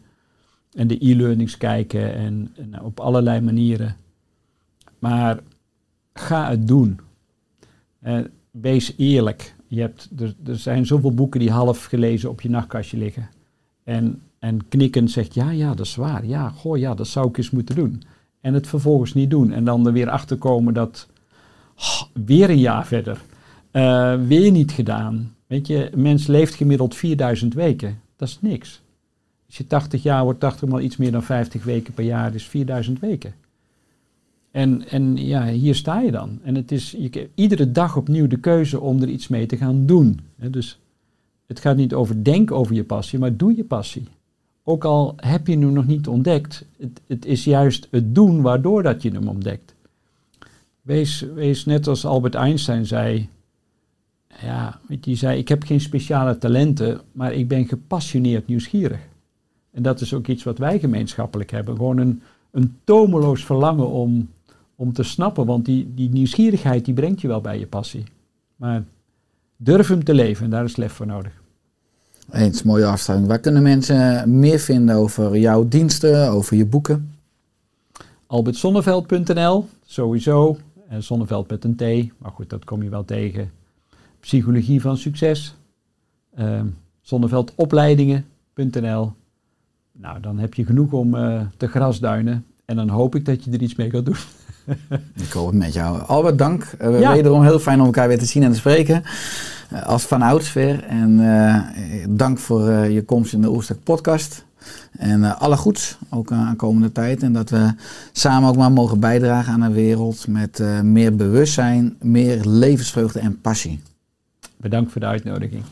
En de e-learnings kijken en, en op allerlei manieren. Maar ga het doen. Eh, wees eerlijk. Je hebt, er, er zijn zoveel boeken die half gelezen op je nachtkastje liggen. En, en knikkend zegt, ja, ja, dat is waar. Ja, goh, ja, dat zou ik eens moeten doen. En het vervolgens niet doen. En dan er weer achter komen dat, oh, weer een jaar verder, uh, weer niet gedaan. Weet je, een mens leeft gemiddeld 4000 weken. Dat is niks. Als je 80 jaar wordt, 80 maal iets meer dan 50 weken per jaar, is 4000 weken. En, en ja, hier sta je dan. En het is je, iedere dag opnieuw de keuze om er iets mee te gaan doen. dus het gaat niet over denken over je passie, maar doe je passie. Ook al heb je hem nog niet ontdekt, het, het is juist het doen waardoor dat je hem ontdekt. Wees, wees net als Albert Einstein zei, ja, je, zei, ik heb geen speciale talenten, maar ik ben gepassioneerd nieuwsgierig. En dat is ook iets wat wij gemeenschappelijk hebben. Gewoon een, een tomeloos verlangen om, om te snappen, want die, die nieuwsgierigheid die brengt je wel bij je passie. Maar durf hem te leven en daar is lef voor nodig. Eens, mooie afsluiting. Waar kunnen mensen meer vinden over jouw diensten, over je boeken? albertzonneveld.nl, sowieso. En Zonneveld met een T, maar goed, dat kom je wel tegen. Psychologie van succes. Uh, zonneveldopleidingen.nl. Nou, dan heb je genoeg om uh, te grasduinen. En dan hoop ik dat je er iets mee gaat doen. ik hoop het met jou. Albert, dank. Uh, ja. Wederom heel fijn om elkaar weer te zien en te spreken. Uh, als van oudsver. En dank voor je komst in de Oerstek podcast. En alle goeds, ook aan komende tijd. En dat we samen ook maar mogen bijdragen aan een wereld met meer bewustzijn, meer levensvreugde en passie. Bedankt voor de uitnodiging.